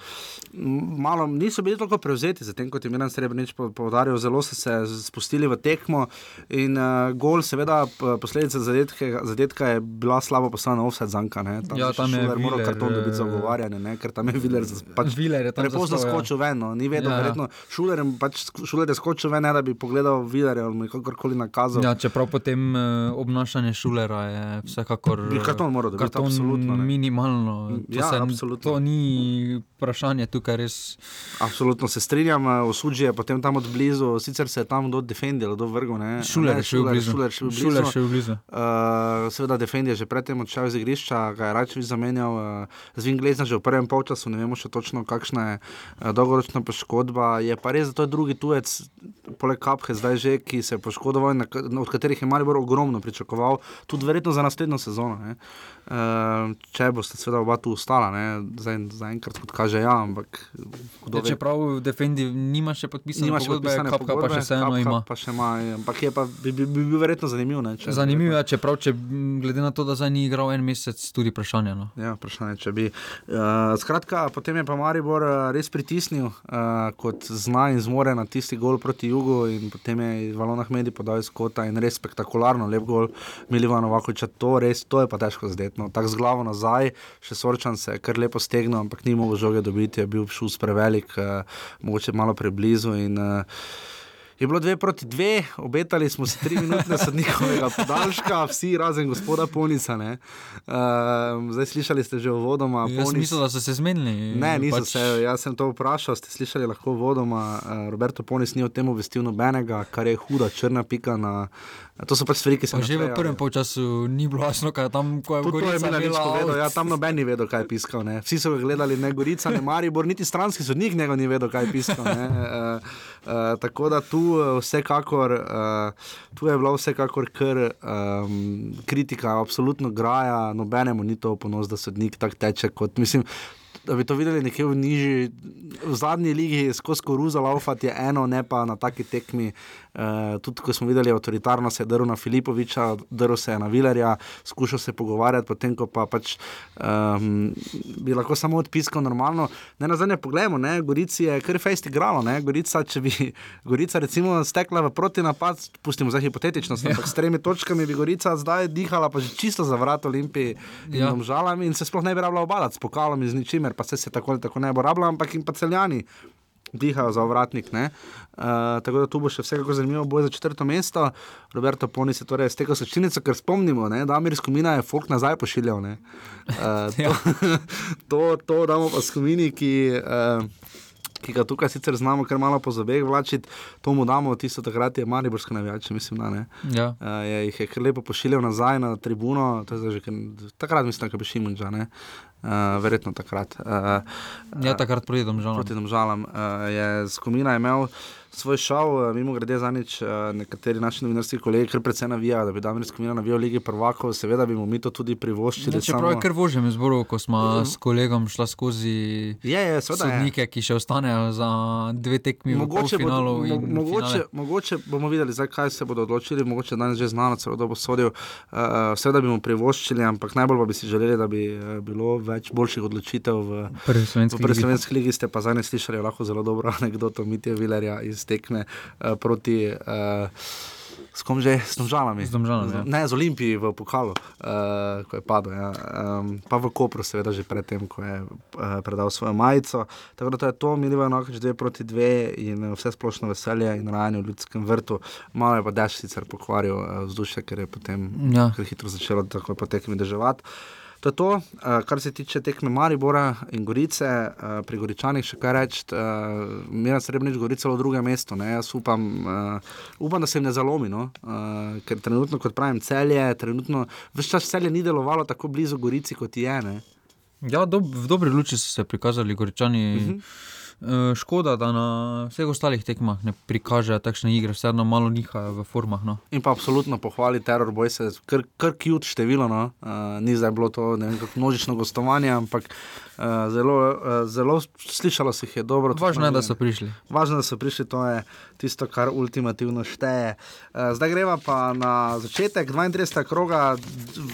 malo niso bili tako prevzeti, zatem kot je Milan Srebrenic povdarjal, zelo so se spustili v tekmo. In uh, gol, seveda, posledica zadetka, zadetka je bila slabo poslana offset zanka. Ne. Tam Ja, tam je Šuler moral Viler, karton dobiti za eh, ogovarjanje, ne, ker tam je Viler pač Viler je tam prepozno skočil ven. No. Ni vedel, Ja, ja, verjetno Šuler, pač, Šuler je skočil ven, ne da bi pogledal Vilerja ali kakorkoli nakazal. Ja, čeprav potem eh, obnašanje Šulera je vsekakor. Karton moral dobiti, karton absolutno, ne. Minimalno. To, Ja, se, absolutno. to ni vprašanje tukaj res. Absolutno se strinjam, osuđi je potem tam od blizu, sicer se je tam kdo defendil, kdo vrgel. Ne? Šuler je šel blizu. Šuler, šel blizu. Šuler šel blizu. Uh, seveda, Defend je že predtem odšel iz igrišča, ga je Rajčevič zamenjal, uh, Zvin Glezna že v prvem polčasu, ne vemo še točno, kakšna je uh, dolgoročna poškodba. Je pa res, da to je drugi tujec, poleg Kaphe, zdaj že, ki se je poškodoval, na od katerih je Maribor ogromno pričakoval, tudi verjetno za naslednjo sezono. Ne? Uh, če boste seveda oba tu ostala, ne? zdaj zaenkrat kot kaže ja, ampak Ja, čeprav Defendi nima še podpisane Nima še pogodbe, podpisane Kapka pa pogodbe, še vseeno Kapka ima. Pa še ima, ampak je pa, bi, bi, bi bil verjetno zanimiv. Ne, če, Zanimivo je, čeprav če, glede na to, da zdaj ni igral en mesec, tudi vprašanje. No. Ja, vprašanje, če bi. Uh, skratka, potem je pa Maribor uh, res pritisnil, uh, kot zna in zmore na tisti gol proti jugu, in potem je Valona Hmedi podal iz kota in res spektakularno lep gol Milivana Vakoviča. To, res, to je pa težko zdeti. No. Tako z glavo nazaj, še Sorčan se je kar lepo stegnil, ampak ni mogel žoge dobiti, je bil šus prevelik, uh, mogoče malo preblizu. In, uh, Je bilo dve proti dve, obetali smo si tri minute sodnikovega podaljška, vsi razen gospoda Ponica. Uh, zdaj slišali ste že uvodoma. Jaz sem mislil, da so se zmenili. Ne, niso pač, se. Jaz sem to vprašal, ste slišali lahko uvodoma. Uh, Roberto Ponis ni o tem obvestil nobenega, kar je huda črna pika na. To so pač stvari, ki se Pa že v prvem polčasu ni bilo jasno, kaj tam, ko je Tudi to je Milanič imela povedal, ja, tam noben ni vedel, kaj je piskal. Ne. Vsi so ga gledali, ne Gorica, ne Maribor, niti stranski sodnik njega ni vedel, kaj je piskal. ne. Uh, uh, tako da tu, eh, vsekakor, uh, tu je bila vsekakor kar um, kritika, absolutno graja, nobenemu ni to ponos, da sodnik tako teče kot mislim. Da bi to videli nekje v nižji, v zadnji ligi, skozi koruzo laufati je eno, ne pa na taki tekmi. Uh, tudi ko smo videli avtoritarno, se je drl na Filipoviča, drl se je na Vilerja, skušal se pogovarjati, potem ko pa pač um, bi lahko samo odpiskal normalno. Ne na zadnje pogledamo, ne, Gorici je kar fejst igralo, ne, Gorica, če bi Gorica recimo stekla v protinapad, pustimo za hipotetično, ja. s tremi točkami bi Gorica zdaj dihala pa že čisto za vrat Olimpiji in Ja. žalami in se sploh ne bi rabila obadati s pokalom in z ničimer, pa se se tako ali tako ne bo rabila, ampak in pa celjani dihajo za ovratnik. Uh, tako da tu bo še vsekakor zanimivo boj za četrto mesto. Roberto Poni se torej stekel sečinico, ker spomnimo, ne, da Amir Skomina je folk nazaj pošiljal. ne. Uh, to, to, to damo pa Skomini, ki. Uh, Ki ga tukaj sicer znamo, kar malo po zobeh vlačiti, to mu damo, tisto takrat je Mariborsko navijače, mislim, da ne. Ja. Uh, je, jih je kar lepo pošiljal nazaj na tribuno, že takrat mislim, da bi Šimunča, ne. Uh, verjetno takrat. Uh, Ja, takrat proti domžalam. proti domžalam. Uh, je Skomina imel svoj šov, uh, mimo grede za nič, uh, nekateri naši novinarski kolegi kar precej navijajo, da bi Damir Skomina navijal Ligi prvakov, seveda bi mu mi to tudi privoščili. Ja, čeprav je kar vožem izboru, ko smo s kolegom šla skozi Je, je, seveda je. sodnike, ki še ostanejo za dve tekmi v Mogoče, bo, finalu. mo, mogoče, mogoče bomo videli, zdaj, kaj se bodo odločili, mogoče danes že znano, celo da bo sodil. Uh, Seveda bi mu privoščili, ampak najbolj pa bi si želeli, da bi uh, bilo več boljših odločitev v Prvi slovenski v ligi. ligi. Ste pa zadnjič slišali lahko zelo dobro anegdoto Mitja Vilerja iz tekme uh, proti. Uh, S kom že, s domžalami. Z Domžalami, ja. Ne, z Olimpiji v pokalu, uh, ko je padel. Ja. Um, pa v Kopru, seveda, že predtem, ko je uh, predal svojo majico. Tako da to je to, milijo enako, dve proti dve in vse splošno veselje in rajanje v ljudskem vrtu. Malo je pa dež sicer pokvaril uh, vzdušje, ker je potem Ja. hitro začelo tako po tekmi deževati. To je to, uh, kar se tiče tekme Maribora in Gorice, uh, pri Goričanih še kaj reči. Uh, Mira Srebrenic, Gorica v drugem mestu. Ne? Jaz upam, uh, upam, da se jim ne zalomi, no? uh, ker trenutno, kot pravim, celje, trenutno, vse čas celje ni delovalo tako blizu Gorici, kot je. Ne? Ja, dob, v dobri luči so se prikazali Goričani. Uh Mhm. -huh. Škoda, da na vseh ostalih tekmah ne prikažejo takšne igre, vseeno malo nihajo v formah. No. In pa absolutno pohvali teror, boj se, kar, kar kjut število. No? Uh, ni zdaj bilo to ne vem, kako množično gostovanje, ampak uh, zelo, uh, zelo slišalo se jih je dobro. Važno je, da so prišli. Važno je, da so prišli, to je tisto, kar ultimativno šteje. Uh, zdaj greva pa na začetek 32. kroga,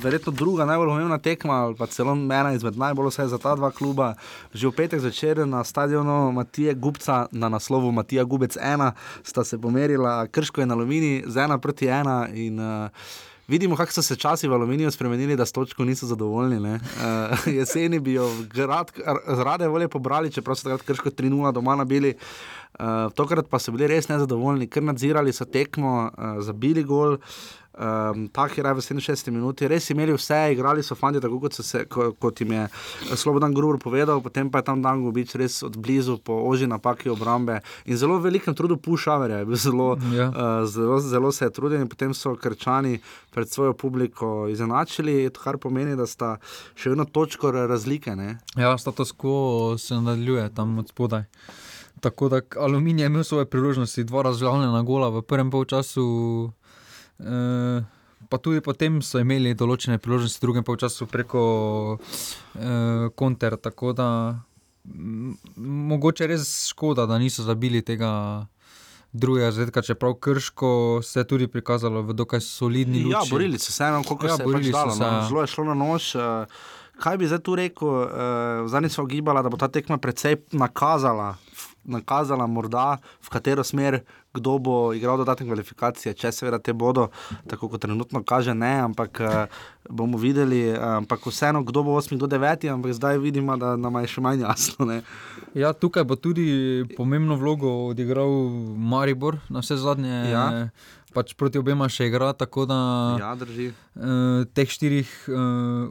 verjetno druga najbolj pomembna tekma, pa celo ena izmed najbolj vseh za ta dva kluba. Že v petek zvečer na stadionu Matije Gubca na naslovu Matija Gubec 1 sta se pomerila Krško in Alumini z 1 proti 1. In, uh, Vidimo, kako so se časi v aluminiju spremenili, da s točko niso zadovoljni. Uh, jeseni bi jo grad, rade volje pobrali, čeprav so takrat krško 3-0 doma nabili. Uh, tokrat pa so bili res nezadovoljni, ker nadzirali so tekmo, uh, zabili gol. Um, tak je raj v 67 minuti, res imeli vse, igrali so fanti, tako kot, so se, ko, kot jim je Slobodan Gruber povedal, potem pa je tam Dan Gobič res od blizu po oži napaki obrambe in zelo velikem trudu pušaverja, je bil zelo, Ja. uh, zelo, zelo se je trudil in potem so krčani pred svojo publiko izenačili, kar pomeni, da sta še vedno točko razlike. Ne? Ja, status quo se nadaljuje tam od spodaj. Tako da Aluminij je imel svoje priložnosti, dva razglavljena gola v prvem polčasu. Eh, pa tudi potem so imeli določene priložnosti v drugem polčasu preko eh, konter. Tako da m, mogoče res škoda, da niso zabili tega. Drugega zadetka, čeprav krško se je tudi prikazalo v dokaj solidni luči. Ja, borili so se, eno, koliko Ja, ja, se je pač dalo. se, No. ja. Zelo je šlo na nož. Uh, kaj bi zdaj tu rekel? Uh, Zadnjič so ugibala, da bo ta tekma precej nakazala. Nakazala, morda v katero smer, kdo bo igral dodatne kvalifikacije, če seveda te bodo, tako kot trenutno kaže, ne, ampak uh, bomo videli. Uh, ampak vseeno, kdo bo 8 do 9, ampak zdaj vidimo, da nam je še manj jasno. Ne. Ja, tukaj bo tudi pomembno vlogo odigral Maribor, na vse zadnje. Ja. Pač proti obema še igra, tako da Ja, drži. uh, teh štirih, uh,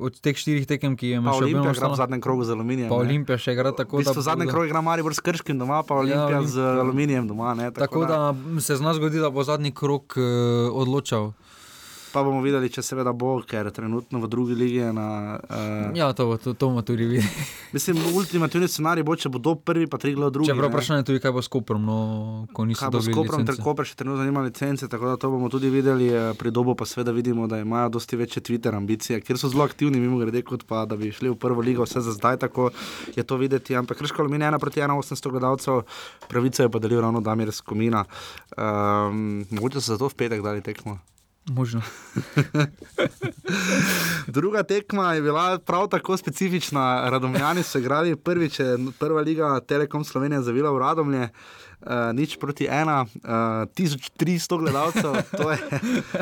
od teh štirih tekem, ki je imel še Olimpija igra v zadnjem krogu z aluminijem. pa ne. Olimpija še igra V tako, bistvu da zadnji bodo- krog igra Maribor s Krškim doma, pa Olimpija ja, z Olimpija. aluminijem doma. Ne, Tako da se zna zgoditi, da bo zadnji krok uh, odločal. Pa bomo videli, če seveda bo, ker trenutno v drugi ligi je na. Uh, Ja, to, to, to bomo tudi videli. Mislim, ultimativni scenarij bo, če bo do prvi, pa tri glavo drugi. Čeprav vprašanje je tudi, kaj bo s Koprom, no, ko niso Kaj bo s dobili Koprom, ter. Koper še trenutno nima licence, tako da to bomo tudi videli. eh, Pri dobu pa seveda vidimo, da imajo dosti večje Twitter ambicije, ker so zelo aktivni, mimo grede, kot pa da bi šli v prvo ligo, vse za zdaj tako je to videti. Ampak Krško Aluminij je ena proti ena 800 gledalcev, pravico je pa delil ravno Damir Skomina. Um, mogoče so zato v petek dali tekmo. Možno. Druga tekma je bila prav tako specifična. Radomljani so igrali prvič, prva liga Telekom Slovenije zavila v Radomlje. Uh, nič proti ena, uh, 1300 gledalcev, to je,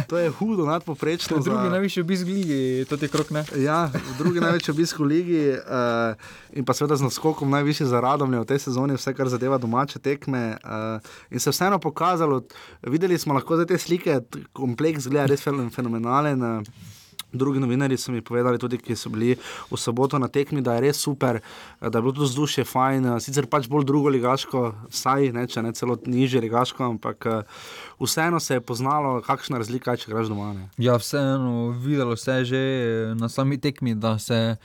to je hudo, nadpoprečno. Drugi za- najvišji obisk v ligi, to je krok ne. Ja, drugi največji obisk v ligi uh, in pa seveda z naskokom najvišji za radomlje v tej sezoni, vse kar zadeva domače tekme. Uh, in se je vseeno pokazalo, videli smo lahko za te slike, kompleks gleda res fen- fenomenalen. Uh, Drugi novinari so mi povedali, tudi ki so bili v soboto na tekmi, da je res super, eh, da je bilo tudi vzdušje fajn, eh, sicer pač bolj drugo ligaško, saj ne, če ne celo nižje ligaško, ampak eh, vseeno se je poznalo, kakšna razlika je, če greš doma. Ne. Ja, vseeno, videlo se je že na sami tekmi, da, se,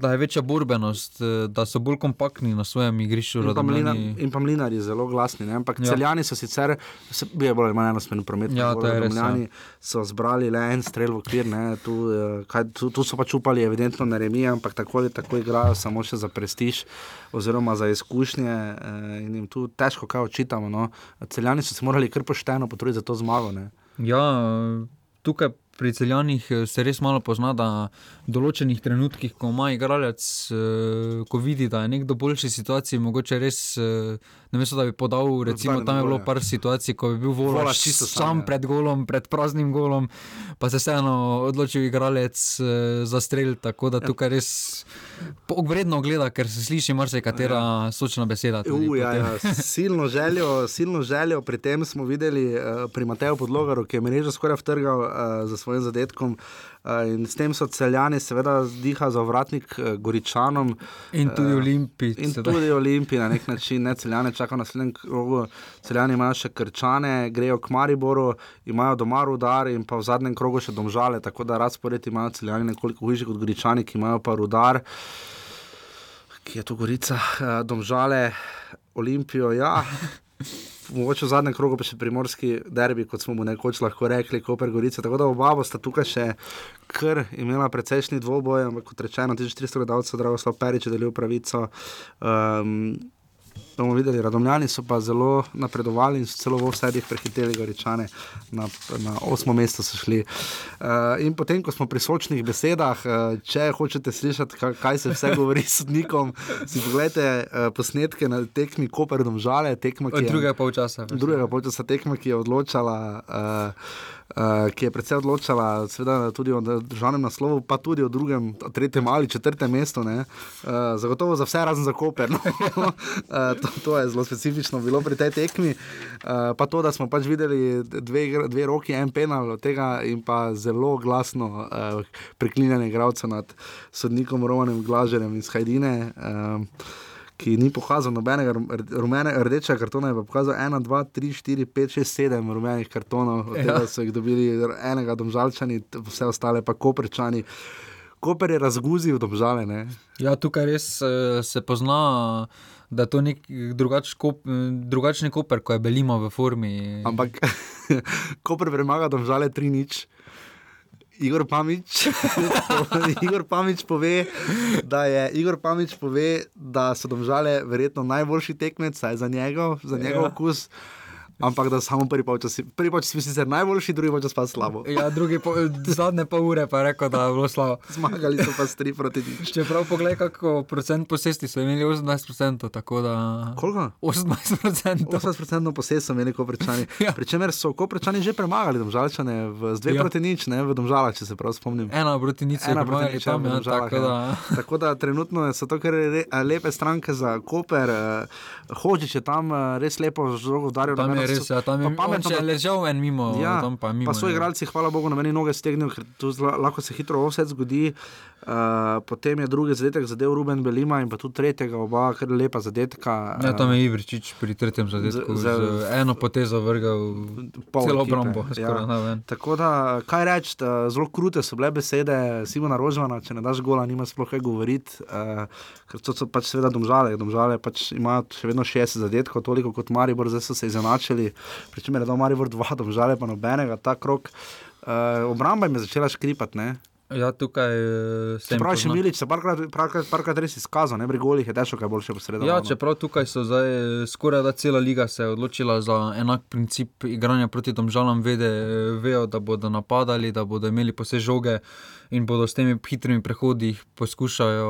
da je večja borbenost, eh, da so bolj kompaktni na svojem igrišču. In pa, mlina, in pa mlinari zelo glasni, ne? ampak Ja. ja. celjani so sicer, se, je bolj ali manj enosmerni promet, Ja, res, Domljani so zbrali le en strel v okvir, ne? tu, eh, kaj, tu, tu so pač upali evidentno na remi, ampak tako ali tako igrajo samo še za prestiž oziroma za izkušnje eh, in jim tu težko kaj očitamo. No? Celjani so se morali kar pošteno potruditi za to zmago. Ne? Ja, tukaj pri celjanih eh, se res malo pozna, da v določenih trenutkih, ko ima igralec, eh, ko vidi, da je nekdo v boljši situaciji, mogoče res, eh, namesto da bi podal, recimo, tam je bilo ja. par situacij, ko bi bil Volaš sam, ja. pred golom, pred praznim golom, pa se vseeno odločil igralec za strel, tako da tukaj res vredno gleda, ker se sliši marsikatera sočna beseda. U, ja, ja, silno, željo, silno željo pri tem smo videli pri Mateju Podlogaru, ki je mrežo skoraj vtrgal uh, za svojim zadetkom. Uh, in s tem so celjani, seveda, diha za vratnik uh, Goričanom. In tudi Olimpiji. In sedaj. tudi Olimpiji na nek način, ne celjane čaka na naslednjem krogu. Celjani imajo še krčane, grejo k Mariboru, imajo doma rudar in pa v zadnjem krogu še domžale, tako da razpored imajo celjani nekoliko hujši kot Goričani, ki imajo pa rudar, ki je tu Gorica, eh, domžale, Olimpijo, ja. Mogoče v zadnjem krogu pa še primorski derbi, kot smo mu nekoč lahko rekli, Koper Gorica. Tako da oba bosta tukaj še kar imela precejšnji dvoboj, ampak kot rečeno, 1400 gledalcev, Dragoslav Perič je delil pravico. Um, bomo videli, radomljani so pa zelo napredovali in so celo v vsedih prehiteli Goričane, na, na osmo mesto so šli. Uh, in potem, ko smo pri sočnih besedah, uh, če hočete slišati, kaj, kaj se vse govori s sodnikom, si pogledajte uh, posnetke na tekmi Koper Domžale, tekma, Od ki je drugega polčasa. drugega polčasa tekma, ki je odločala. Uh, Uh, ki je predvsej odločala, seveda tudi o državnem naslovu, pa tudi o drugem, tretjem ali četrtem mestu. Uh, zagotovo za vse, razen za Koper. No. uh, to, to je zelo specifično bilo pri tej tekmi. Uh, pa to, da smo pač videli dve, dve roki, en penal od tega in pa zelo glasno uh, preklinjanje igralcev nad sodnikom Romanem Glažerjem iz Hajdine. Uh, ki ni pokazal nobenega rum- rumenega, rdečega kartona, je pa pokazal 1, 2, 3, 4, 5, 6, 7 rumenih kartonov, od Ja. tega so jih dobili enega domžalčani, vse ostale pa koprčani. Koper je razguzil domžale. Ne? Ja, tukaj res eh, se pozna, da je to nek drugač, kop, drugačni koper, ko je Belima v formi. Ampak Koper premaga domžale 3 nič. Igor Pamič, Igor Pamič pove, da je Igor Pamič pove, da so domžale verjetno najboljši tekmec, saj za njegov, za njegov Ja. ja. Ampak da samo prvi polčas, prvi polčas si sicer najboljši, drugi polčas pa slabo. Ja, drugi po, zadnje pol ure pa je rekel, da je bilo slabo. Zmagali so pa s 3 proti nič. Čeprav pogledaj, kako procent posesti so imeli 18%, tako da. Koliko? 18%. 18% posest so imeli koprčani. Ja. Pričemer so koprčani že premagali domžalčane v, z 2 Ja. proti nič, ne, v domžalah, če se prav spomnim. Ena proti nič, Ena proti nič, tam, v ja, Domžalah, tako da. ja. Tako da trenutno so to kar a, lepe stranke za Koper. Uh, Hočič je tam uh, res lepo žogo udaril. Tam na res, so- ja, tam je pa pametno, če je ležal en mimo, Ja, tam pa mimo. pa so ja. igralci, hvala Bogu, na meni noge stegnijo, ker tu zla, lahko se hitro vse zgodi. Uh, potem je drugi zadetek zadev Ruben Belima in pa tudi tretjega, oba kar lepa zadetka. Ja, tam je Ivričič pri tretjem zadetku z, z- z eno potezo vrgel pol celo obrambo. ja. Tako da, kaj reči, zelo krute so bile besede Simona Rožmana, če ne daš gola, nima sploh kaj govoriti, uh, ker to so pač seveda domžale. Domžale pač imajo še vedno 60 zadetkov, toliko kot Maribor, zdaj so se izenačili, pričemer je dal Maribor dva, domžale pa nobenega, ta krok. Uh, obramba jim je začela škripati, ne? Ja, tukaj eh, se je še pozna. Milič, se parkrat, parkrat, parkrat res izkazal, ne pri golih je težko, kaj boljše posredovati. Ja, čeprav tukaj so zdaj eh, skoraj da cela liga se je odločila za enak princip igranja proti domžalam, vede, vejo, da bodo napadali, da bodo imeli vse žoge in bodo s temi hitrimi prehodi jih poskušajo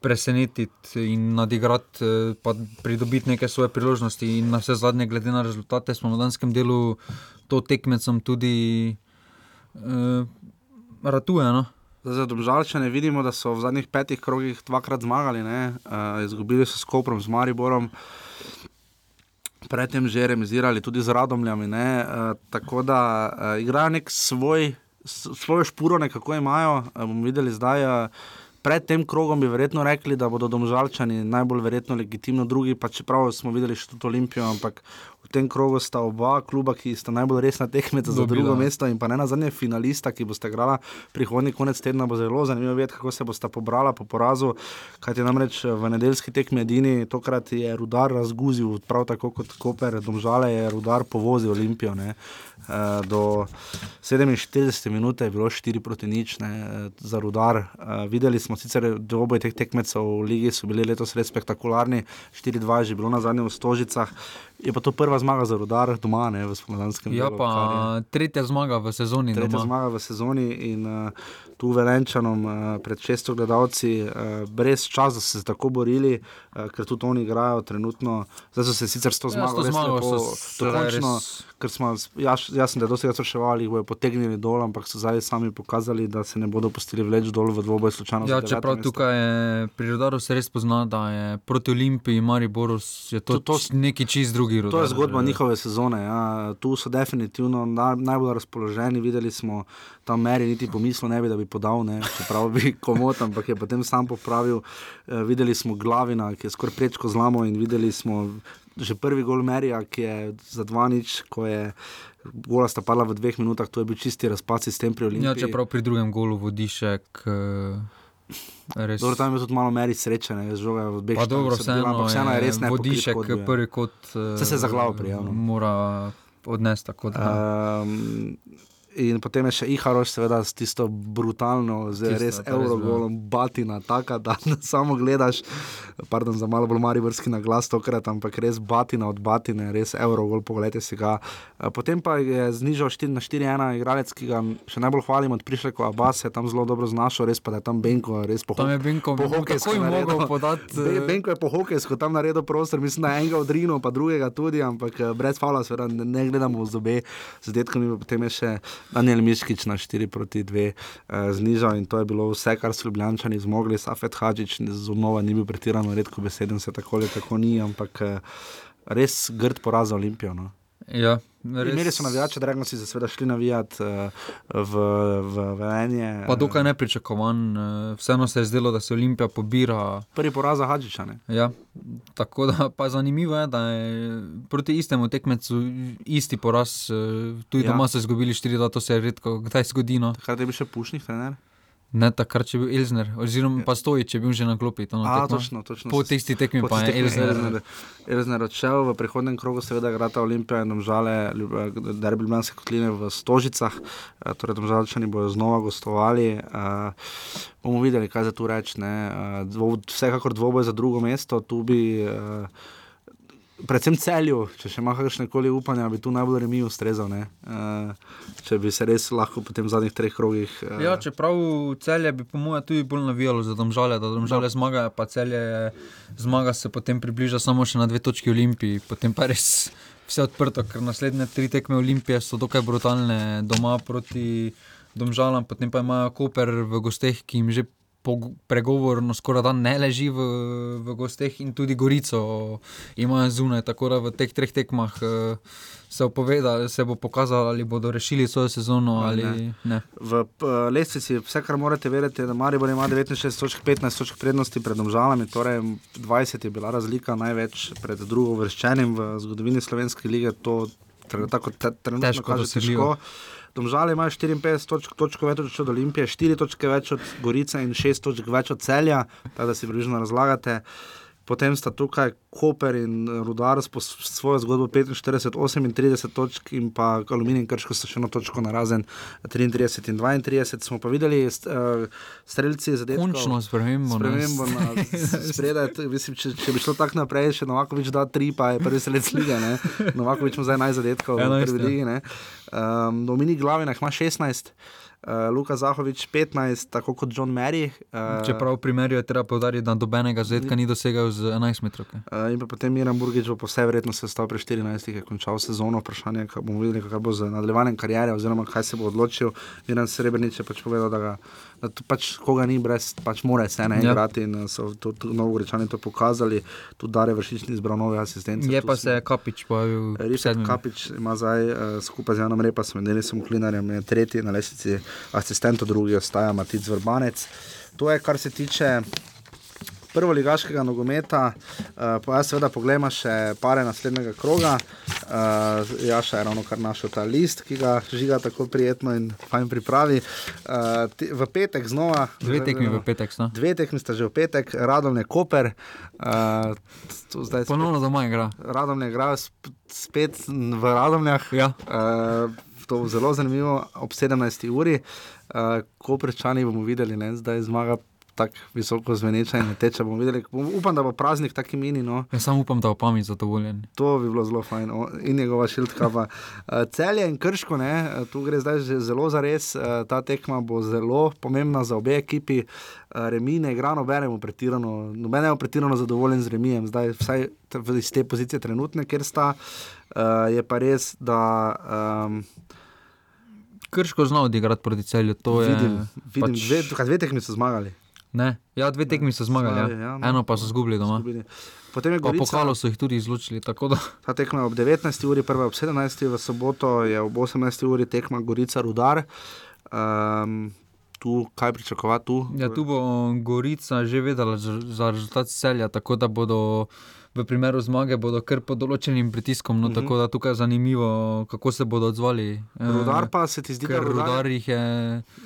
presenetiti in nadigrati, eh, pa pridobiti neke svoje priložnosti. In na vse zadnje, glede na rezultate, smo v danskem delu to tekmecem tudi uh, ratuje. No? Za Domžalčane vidimo, da so v zadnjih petih krogih dvakrat zmagali, ne? uh, izgubili so s Koprom, z Mariborom, predtem že remizirali tudi z Radomljami. ne, Uh, tako da uh, igrajo nek svoj, svojo špuro, nekako imajo. Uh, bomo videli zdaj. Uh, Pred tem krogom bi verjetno rekli, da bodo domžalčani najbolj verjetno legitimno drugi, pa čeprav smo videli še tudi Olimpijo, ampak v tem krogu sta oba kluba, ki sta najbolj resna tekmeca za drugo mesto in pa ne na zadnje finalista, ki boste igrala prihodnji konec tedna, bo zelo zanimivo videti, kako se boste pobrala po porazu. Kajti namreč v nedeljski tekmi edini tokrat je rudar razguzil, prav tako kot Koper, domžale je rudar povozil Olimpijo. Ne. Eh, Do 47 minut je bilo 4 proti nič ne, eh, za rudar. Eh, Videli smo sicer, da oboje teh tekmecev v ligi so bili letos res spektakularni, 4-2 je že bilo na zadnjem v Stožicah. Je pa to prva zmaga za rudar doma, ne v spomladanskem Ja, delu. kar je- pa tretja zmaga v sezoni. Tretja doma. zmaga v sezoni in uh, tu Velenčanom uh, pred 600 gledalci, uh, brez časa, so se tako borili, uh, ker tudi oni igrajo trenutno. Zdaj so se sicer s to Ja, zmago res zmago lepo dokončno, res- ker smo, jaz, jaz sem da dosti spraševali, jih bojo potegnili dol, ampak so zdaj sami pokazali, da se ne bodo pustili vleč dol v dvoboj slučajno. Ja, čeprav tukaj je, pri Rudaru se res pozna, da je proti Olimpiji, Mariboru je to, To- to, neki čist drugi Rudar. To je zgodba njihove sezone. Ja. Tu so definitivno na, najbolj razpoloženi. Videli smo tam meri, niti pomislil ne bi, da bi podal, ne. čeprav bi komot, ampak je potem sam popravil. E, videli smo Glavina, ki je skoraj prečko zlamo in videli smo že prvi gol Merija, ki je za dva nič, ko je gola sta padla v dveh minutah, to je bil čisti razpad sistem pri Olimpiji. Ja, čeprav pri drugem golu vodišek. eh, Res. Dobro, tam je tudi malo meri sreče, ne, z žoga v obeh Pa dobro, se vseeno vseeno je je res ne vodišek, prvi kot. Saj se je za glavo prijel, no. Mora odnesti tako. Da. Um, in potem je še Iharoš, seveda, s tisto brutalno, z Tisto, res je evrogolom, batina, taka, da samo gledaš. Pardon za malo bolj marivrski na glas tokrat, ampak res batina od batine, res evrogol, pogledajte si ga. Eh, Potem pa je znižal 4 na 4-1 igralec, ki ga še najbolj hvalim od prišleko Abbas, je tam zelo dobro znašel, res pa da je tam Benko, res po Tam je Benko, po hokejsko naredil. mogel podati, Be- Benko je po hokejsko tam naredil prostor, mislim, da enega odrinil, pa drugega tudi, ampak eh, brez fala, seveda ne, ne gledamo v zobe z detkami, potem je še Daniel Miškič na 4 proti 2 uh, znižal in to je bilo vse, kar so ljubljani zmogli. Safet Hadžič znova ni bil pretirano redko beseden, se tako ali tako ni, ampak uh, res grd poraz za Olimpijo. No. Ja, Res... Imeli so navijače, Dragon si se seveda šli navijati uh, v, v Velenje. Pa dokaj nepričakovan, eh, vseeno se je zdelo, da se Olimpija pobira. Prvi poraz za Hadžiča. Ne? Ja, tako da pa zanimivo je, da je proti istemu tekmecu isti poraz, eh, tudi Ja. doma so izgubili 4-2, to se je redko kdaj zgodi. No. Takrat je bil še pušnih trener. Ne takrat, je bil Elzner, oziroma pa stoji, če je bil že na klopi. to na A, točno, točno. Po tisti tekmi Po pa je Elzner. Elzner odšel, v prihodnem krogu seveda igrata Olimpija in Domžale, derbi Ljubljanske kotline v Stožicah, eh, torej Domžalčani bodo znova gostovali. Uh, bomo videli, kaj za tu reči. Eh, dvo- Vsekakor dvoboj za drugo mesto, tu bi. Uh, predvsem celju, če še ima kakšne koli upanja, bi tu najbolj remi ustrezal. Uh, če bi se res lahko po tem zadnjih treh krogih. Uh, Ja, čeprav celje bi po mojem tudi bolj navijalo za domžale, da domžale zmagajo, pa celje zmaga se potem približa samo še na dve točki Olimpiji, potem pa res vse odprto, ker naslednje tri tekme Olimpije so dokaj brutalne doma proti domžalam, potem pa imajo Koper v gosteh, ki jim že pregovorno skoraj da ne leži v, v gosteh in tudi Gorico imajo zunaj, tako da v teh treh tekmah eh, se, opoveda, se bo pokazalo, ali bodo rešili svojo sezono ali Ali ne. V uh, lestvici vse, kar morate vedeti, da Maribor ima 69 točk, 15 točk prednosti pred domžalami, torej 20 je bila razlika največ pred drugo vrščenim v zgodovini slovenske lige. To tako te- trenutno Težko kaže dosegljivo. težko. Domžale imajo 54 točk, točko več od Olimpije, 4 točke več od Gorice in 6 točk več od Celja, tako da si približno razlagate. Potem sta tukaj Koper in Rudar s svojo zgodbo 45, 38 točk in pa Aluminij in Krško so še eno točko na razen 33 in 32. Smo pa videli uh, streljci za dejansko. Končno spremembo. Spremembo na spredaj, mislim, če, če bi šlo tako naprej, še Novakovič da tri, pa je prvi selec lige. ne. Novakovič ima zdaj najzadetkov v 11, prvi ja. ligi. ne. Um, Dominik Glavina ima 16. Uh, Luka Zahovič 15, tako kot John Mary. Uh, Čeprav v primeru je treba povdariti, da nobenega zadetka ni dosegel z 11 metrov. Uh, in potem Miran Burgič bo po vsej verjetnosti ostal pri 14, je končal sezono. Vprašanje, kaj bomo videli, kaj bo z nadaljevanjem karijere, oziroma kaj se bo odločil. Miran Srebrenic je pač povedal, da, ga, da pač koga ni brez, pač mora se ene Ja. igrati in uh, so to, to novogorečani to pokazali. Tudi Dare Vršični izbral nove asistence. Je pa se Kapič pojavil sedmem. Kapič ima zdaj uh, skupaj z Janom Repasom in Denisom Klinarjem je tretji na lestvici asistentov, drugi ostaja Matic Vrbanec. To je, kar se tiče prvoligaškega nogometa, uh, pa jaz seveda pogledam še pare naslednjega kroga. Uh, Jaša je ravno kar našel ta list, ki ga žiga tako prijetno in fajn pripravi. Uh, ti- v petek znova. Dve tekmi v petek. No. Dve tekmi sta že v petek, Radom je Koper. Uh, zdaj Ponovno doma igra. Radomlje igrajo sp- spet v Radomljah. Ja. Uh, to bo zelo zanimivo ob 17. uri. Uh, ko prečani bomo videli, ne? zdaj zmaga tako visoko zveneča in leteče. Bomo videli. Upam, da bo praznik taki mini. No? Jaz samo upam, da bo pamet zadovoljen. To bi bilo zelo fajn. O, in njegova šiltka. Pa. Uh, celje in krško, ne? eh, tu gre zdaj zelo za res. Uh, ta tekma bo zelo pomembna za obe ekipi. Remi ne igra nobenemu pretirano, nobenemu pretirano zadovoljen z remijem, zdaj vsaj iz te pozicije trenutne, kjer sta. Je pa res, da um, Krško zna odigrati proti celju. to je vidim, vidim pač- dve, dve tekmi so zmagali. Ne, ja, dve tekmi so zmagali, ja. ja, no. eno pa so zgubili doma. Izgubili. Potem je Gorica, pokalo so jih tudi izločili, ta tekma je ob 19. uri, prva ob 17. v soboto je ob 18. uri tekma Gorica Rudar. Um, tu kaj pričakovati? Tu? ja, tu bo Gorica že vedela za, rezultat celja, tako da bodo v primeru zmage bodo kar pod določenim pritiskom, no, Mhm. tako da tukaj je zanimivo, kako se bodo odzvali. eh, Rudar pa se ti zdi, da Rudar, rudar jih je,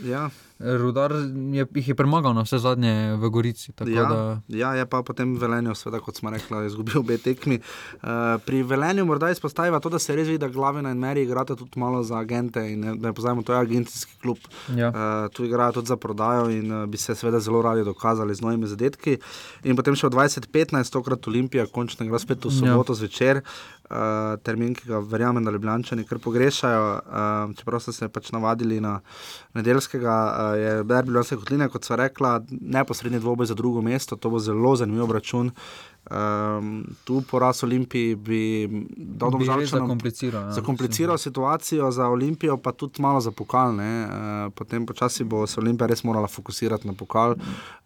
Ja, rudar je, jih je premagal na vse zadnje v Gorici. ja, Da, ja, je pa potem Velenjo, seveda, kot smo rekli, izgubil obe tekmi. Uh, pri Velenju morda izpostavlja to, da se res vidi, da Glavina in Meri igrata tudi malo za agente in ne, da ne pozabimo, to je agencijski klub. ja. Uh, tu igrajo tudi za prodajo in uh, bi se seveda zelo radi dokazali z novimi zadetki. In potem še v 2015, tokrat Olimpija, končno igra spet v soboto ja. zvečer. Uh, termin, ki ga verjamem, da Ljubljani kar pogrešajo, uh, čeprav so se pač navadili na nedeljskega, uh, je Derby Ljubljanske kotline, kot so rekla, neposredni dvoboj za drugo mesto, to bo zelo zanimiv račun. Um, tu poraz Olimpiji bi dal domžalčanom zakompliciral. Ja, zakompliciral situacijo za Olimpijo, pa tudi malo za pokal. ne. Eh, Potem počasi bo se Olimpija res morala fokusirati na pokal.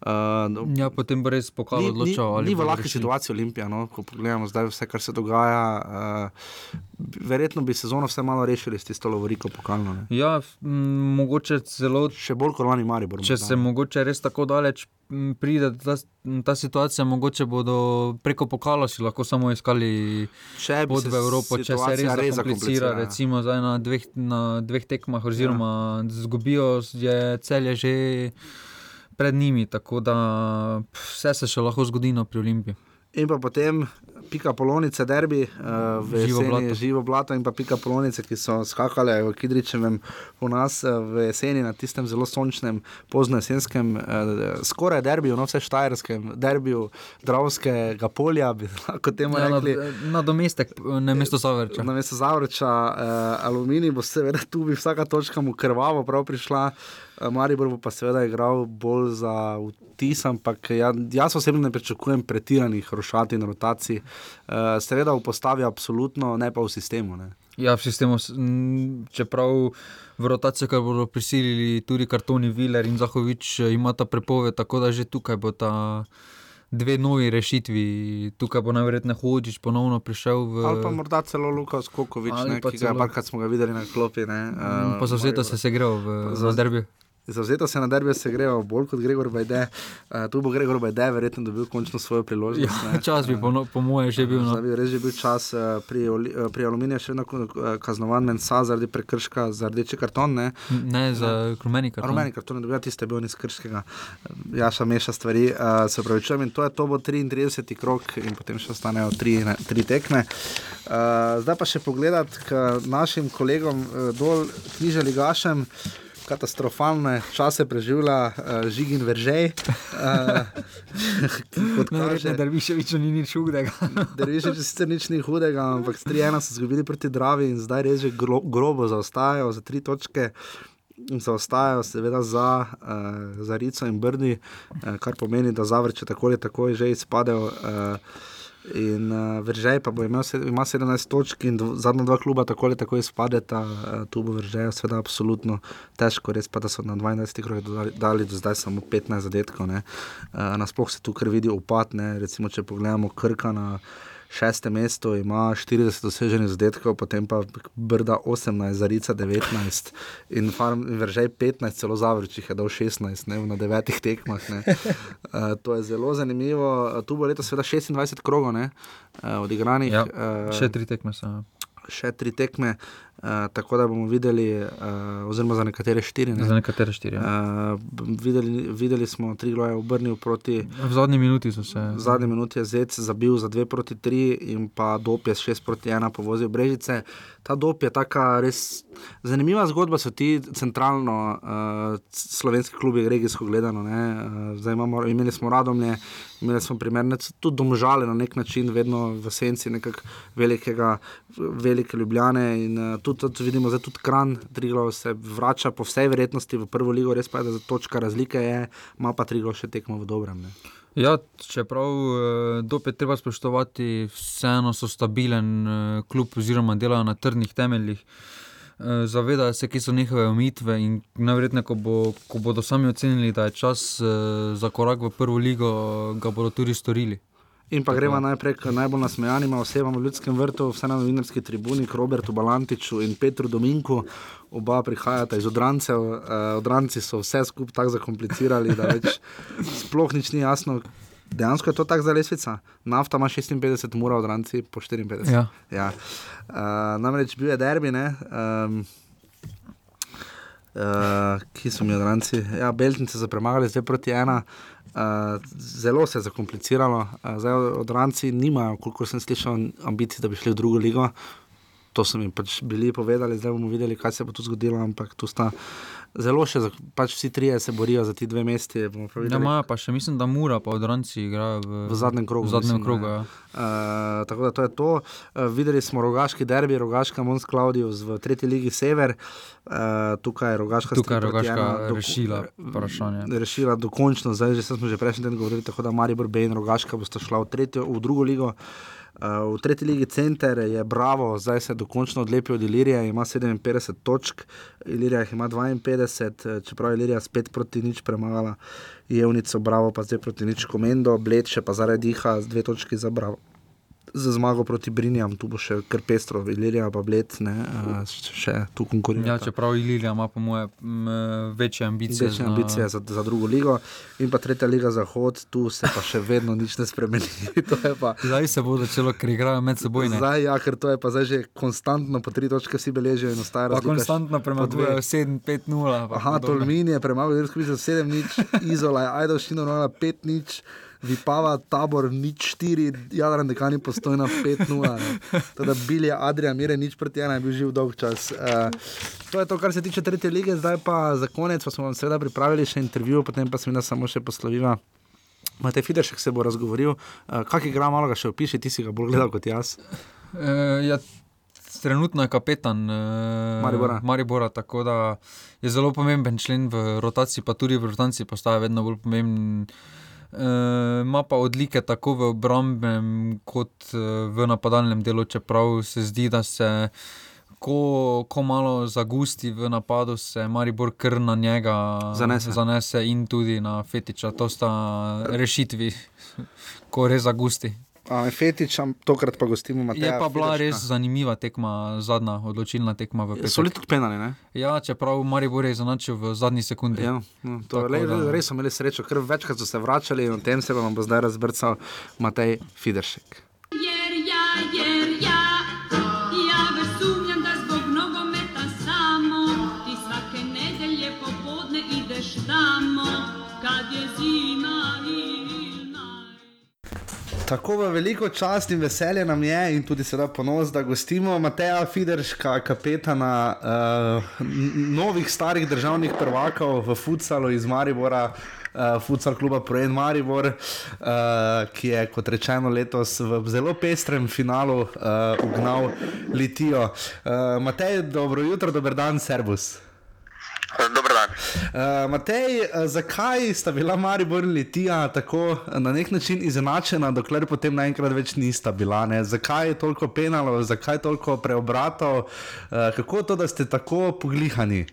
Uh, Ja, potem bo res pokal Ni, ni, odločal. ali ni v lahki situaciji Olimpija, no? ko pogledamo zdaj vse, kar se dogaja. Uh, verjetno bi sezono vse malo rešili s tisto lovoriko pokalno. Ne? Ja, m, mogoče celo Še bolj kot lani Maribor. Če se mogoče res tako daleč pride ta, ta situacija, mogoče bodo preko pokala si lahko samo iskali pot v Evropo, če se res zakomplicira. zakomplicira, ja. Recimo zdaj na dveh, na dveh tekmah, oziroma ja. zgubijo, je celje že pred njimi, tako da vse se še lahko zgodi no, pri Olimpiji. In pa potem pika polonice, derbi, uh, v Živo jeseni blato. živo blato in pa pika polonice, ki so skakale v Kidričevem po nas uh, v jeseni na tistem zelo sončnem, pozno jesenskem, uh, skoraj derbiju, no vse štajerskem, derbiju Dravskega polja, bi lahko temu Ja, na, rekli. na domestek, na mesto Savrča. Na mestu Zavrča, uh, aluminij bo seveda tu bi vsaka točka mu krvavo prav prišla. Uh, Maribor bo pa seveda igral bolj za vtis, ampak ja, jaz osebno ne pričakujem pretiranih rošat in rotacij. Uh, seveda v postavi absolutno, ne pa v sistemu. Ne. Ja, v sistemu, čeprav v rotacijo, kar bodo prisilili tudi kartoni Viler in Zahovič, eh, imata prepoved, tako da že tukaj bo ta dve novi rešitvi. Tukaj bo najverjetneje Hodžič ponovno prišel v. Ali pa morda celo Lukas Kokovič, Ali ne, pa ki ga celo- parkrat smo ga videli na klopi. Ne, Mm, Pa zavzeto se je grel v, Za- v derbiju. Zavzeto se na derbi se grejo bolj kot Gregor Bajde. Uh, tu bo Gregor Bajde verjetno dobil končno svojo priložnost. Ja, ne. čas bi po, no, po mojem že bil. Zdaj No. bi res že bil čas uh, pri, eh, pri Aluminiju, še vedno eh, kaznovan Mensa zaradi prekrška za rdeči karton. Ne, Ne za rumeni karton. Rumeni karton, da bi tiste bil iz krškega. Jaša meša stvari, uh, se pravi, čujem in to je to bo 33. krok in potem še ostanejo tri, ne, tri tekme. Uh, zdaj pa še pogledat k našim kolegom uh, dol, knjižali gašem. Katastrofalne čase preživlja uh, Žigin Veržej. Uh, kot Najverjetneje, da bi še več ni nič hudega. Derviši sicer nič ni hudega, ampak s 3-1 so izgubili proti Dravi in zdaj res že gro, grobo zaostajajo za tri točke. In zaostajajo, seveda, za, uh, za Rico in Brni, uh, kar pomeni, da zavrče tako ali tako že izpadejo. Uh, in uh, Veržej pa bo imel ima 17 točk in dv, zadnja dva kluba tako ali tako izpadeta. Uh, tu bo Veržej, seveda, absolutno težko, res pa, da so na 22 krogih dodali- dali do zdaj samo 15 zadetkov. Uh, Nasploh se tu kar vidi upad, ne. recimo če pogledamo Krka na šestem mestu, ima 40 doseženih zadetkov, potem pa Brda 18, Zarica 19 in, farm, Veržej 15, celo Zavrčih je dal 16 ne, na devetih tekmah. ne. Uh, to je zelo zanimivo. Tu bo letos seveda 26 krogov ne, uh, odigranih. Ja, uh, še tri tekme so. še tri tekme, uh, tako da bomo videli, uh, oziroma za nekatere štiri. Ne. Za nekatere štiri. Ja. Uh, videli, videli smo, tri gloje obrnil proti. V zadnji minuti so se. V zadnji minuti je Zec zabil za 2 proti 3 in pa Dop je s 6 proti 1 povozil Brežice. Ta Dop je taka res zanimiva zgodba, so ti centralno uh, slovenski klubi, regijsko gledano. ne. Uh, zdaj imamo, imeli smo Radomlje, imeli smo primerne, tudi domžale na nek način, vedno v senci nekako velikega, velike ljubljane in uh, tudi, tudi vidimo, da tudi Kran, Triglav se vrača po vsej verjetnosti v prvo ligo, res pa je, da točka razlike je, ima pa Triglav še tekmo v dobrem. Ne. Ja, čeprav eh, dop je treba spoštovati, vseeno so stabilen eh, klub, oziroma delajo na trdnih temeljih. Eh, Zavedajo se, kje so njihove omejitve, in najverjetneje, ko, bo, ko bodo sami ocenili, da je čas za korak v prvo ligo, ga bodo tudi storili. In pa gremo najprej k najbolj nasmejanima osebam v Ljudskem vrtu, vse na novinarski tribuni, k Robertu Balantiču in Petru Dominku. Oba prihajata iz odrancev. Uh, odranci so vse skupaj tako zakomplicirali, da več sploh nič ni jasno. Dejansko je to tako za lesvica. Nafta ima 56, mora odranci po 54. Ja. Ja. Uh, namreč bil je derbi, ne. Um, Uh, ki so mi odranci, ja, Beltince so premagali zdaj proti ena, uh, zelo se je zakompliciralo. Uh, zdaj odranci nimajo, koliko sem slišal, ambicij, da bi šli v drugo ligo. To so mi pač bili povedali, zdaj bomo videli, kaj se bo tu zgodilo, ampak tu sta zelo še, pač vsi trije se borijo za ti dve mesti. Ja, imajo pa še, mislim, da Mura, pa odranci igrajo v, V zadnjem krogu. V zadnjem mislim, krogu, ja. Uh, tako da to je to. Uh, videli smo rogaški derbi, rogaška Mons Claudius v tretji ligi Sever. Uh, tukaj je rogaška Tukaj Rogaška ena rešila vprašanje. Rešila dokončno, zdaj že smo že prejšnji teden govorili, tako da Maribor B in Rogaška bosta šla v, tretjo, v drugo ligo. Uh, v tretji ligi Center je Bravo, zdaj se dokončno odlepil od Ilirije, ima 57 točk, Ilirija jih ima 52, eh, čeprav je Ilirija spet proti nič premagala, Jevnico, Bravo pa zdaj proti nič komendo, Bled še pa zaradi diha z dve točki za Bravo. Za zmago proti Brinjam, tu bo še kar pestro, Ilirija pa Bled, ne, uh, še tu konkurirata. Ja, čeprav Ilirija ima, po moje, večje ambicije. Večje za- ambicije za, za drugo ligo, in pa tretja liga Zahod, tu se pa še vedno nič ne spremeni. Je pa, Zdaj se bo začelo, ker igrajo med seboj. ne. zdaj, ja, ker to je pa zdaj že konstantno, po tri točke vsi beležijo in ostaja konstantno premagujejo dve. 7-5-0. pa Aha. Tolmin je premagal, zdaj skušal 7 nič, Izola je Ajdo Šino, 5 nič. Vipava, tabor, nič 4, Jadran dekani postojna 5-0. Teda Bilja, Adrian, Mire, nič proti ena je bil živ dolg čas. Uh, to je to, kar se tiče tretje lige, zdaj pa za konec, pa smo vam seveda pripravili še intervju, potem pa se mi nas samo še posloviva. Matej Fideršek se bo razgovoril, uh, kak igra malo ga še opiši, ti si ga bolj gledal kot jaz. Uh, ja, trenutno je kapetan uh, Maribora. Maribora, tako da je zelo pomemben člen v rotaciji, pa tudi v rotaciji postaja vedno bolj pomemben. Uh, ima pa odlike tako v obrambnem, kot uh, v napadalnem delu, čeprav se zdi, da se. Ko, ko malo zagusti v napadu, se Maribor kar na njega Zanese. zanese in tudi na Fetiča. To sta rešitvi, ko res zagusti. Uh, Fetič, tokrat pa gostimo Je Mateja. pa bila Fiderška. res zanimiva tekma, zadnja odločilna tekma v So bili tudi penali, ne? Ja, čeprav Maribor je zanačil v zadnji sekundi. Ja, no, to, Tako le, da- res so imeli srečo, ker večkrat so se vračali in o tem se vam bo zdaj razbrcal Matej Fideršek. Tako v veliko čast in veselje nam je, in tudi sedaj ponos, da gostimo Mateja Fiderška, kapetana uh, novih starih državnih prvakov v futsalu iz Maribora. Uh, Futsal kluba Projen Maribor, uh, ki je kot rečeno letos v zelo pestrem finalu uh, ugnal Litijo. Uh, Matej, dobro jutro, dober dan, servus. Dober dan. Uh, Matej, uh, zakaj sta bila Maribor in Litija tako eh, na nek način izenačena, dokler potem naenkrat več nista bila? Ne? Zakaj je toliko penalov, zakaj toliko preobratov, uh, kako to, da ste tako poglihani?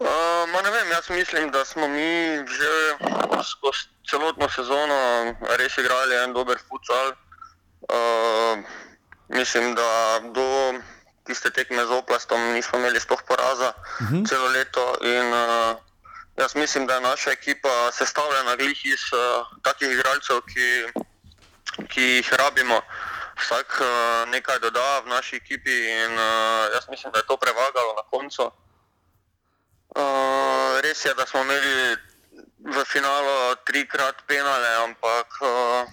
Uh, ne vem, jaz mislim, da smo mi že skozi celotno sezono res igrali en dober futsal. Uh, mislim, da do tiste tekme z Oplastom nismo imeli sploh poraza uh -huh. celo leto. In, uh, jaz mislim, da je naša ekipa sestavljena glih iz uh, takih igralcev, ki, ki jih rabimo. Vsak uh, nekaj doda v naši ekipi in uh, jaz mislim, da je to prevagalo na koncu. Uh, res je, da smo imeli v finalu trikrat penale, ampak uh,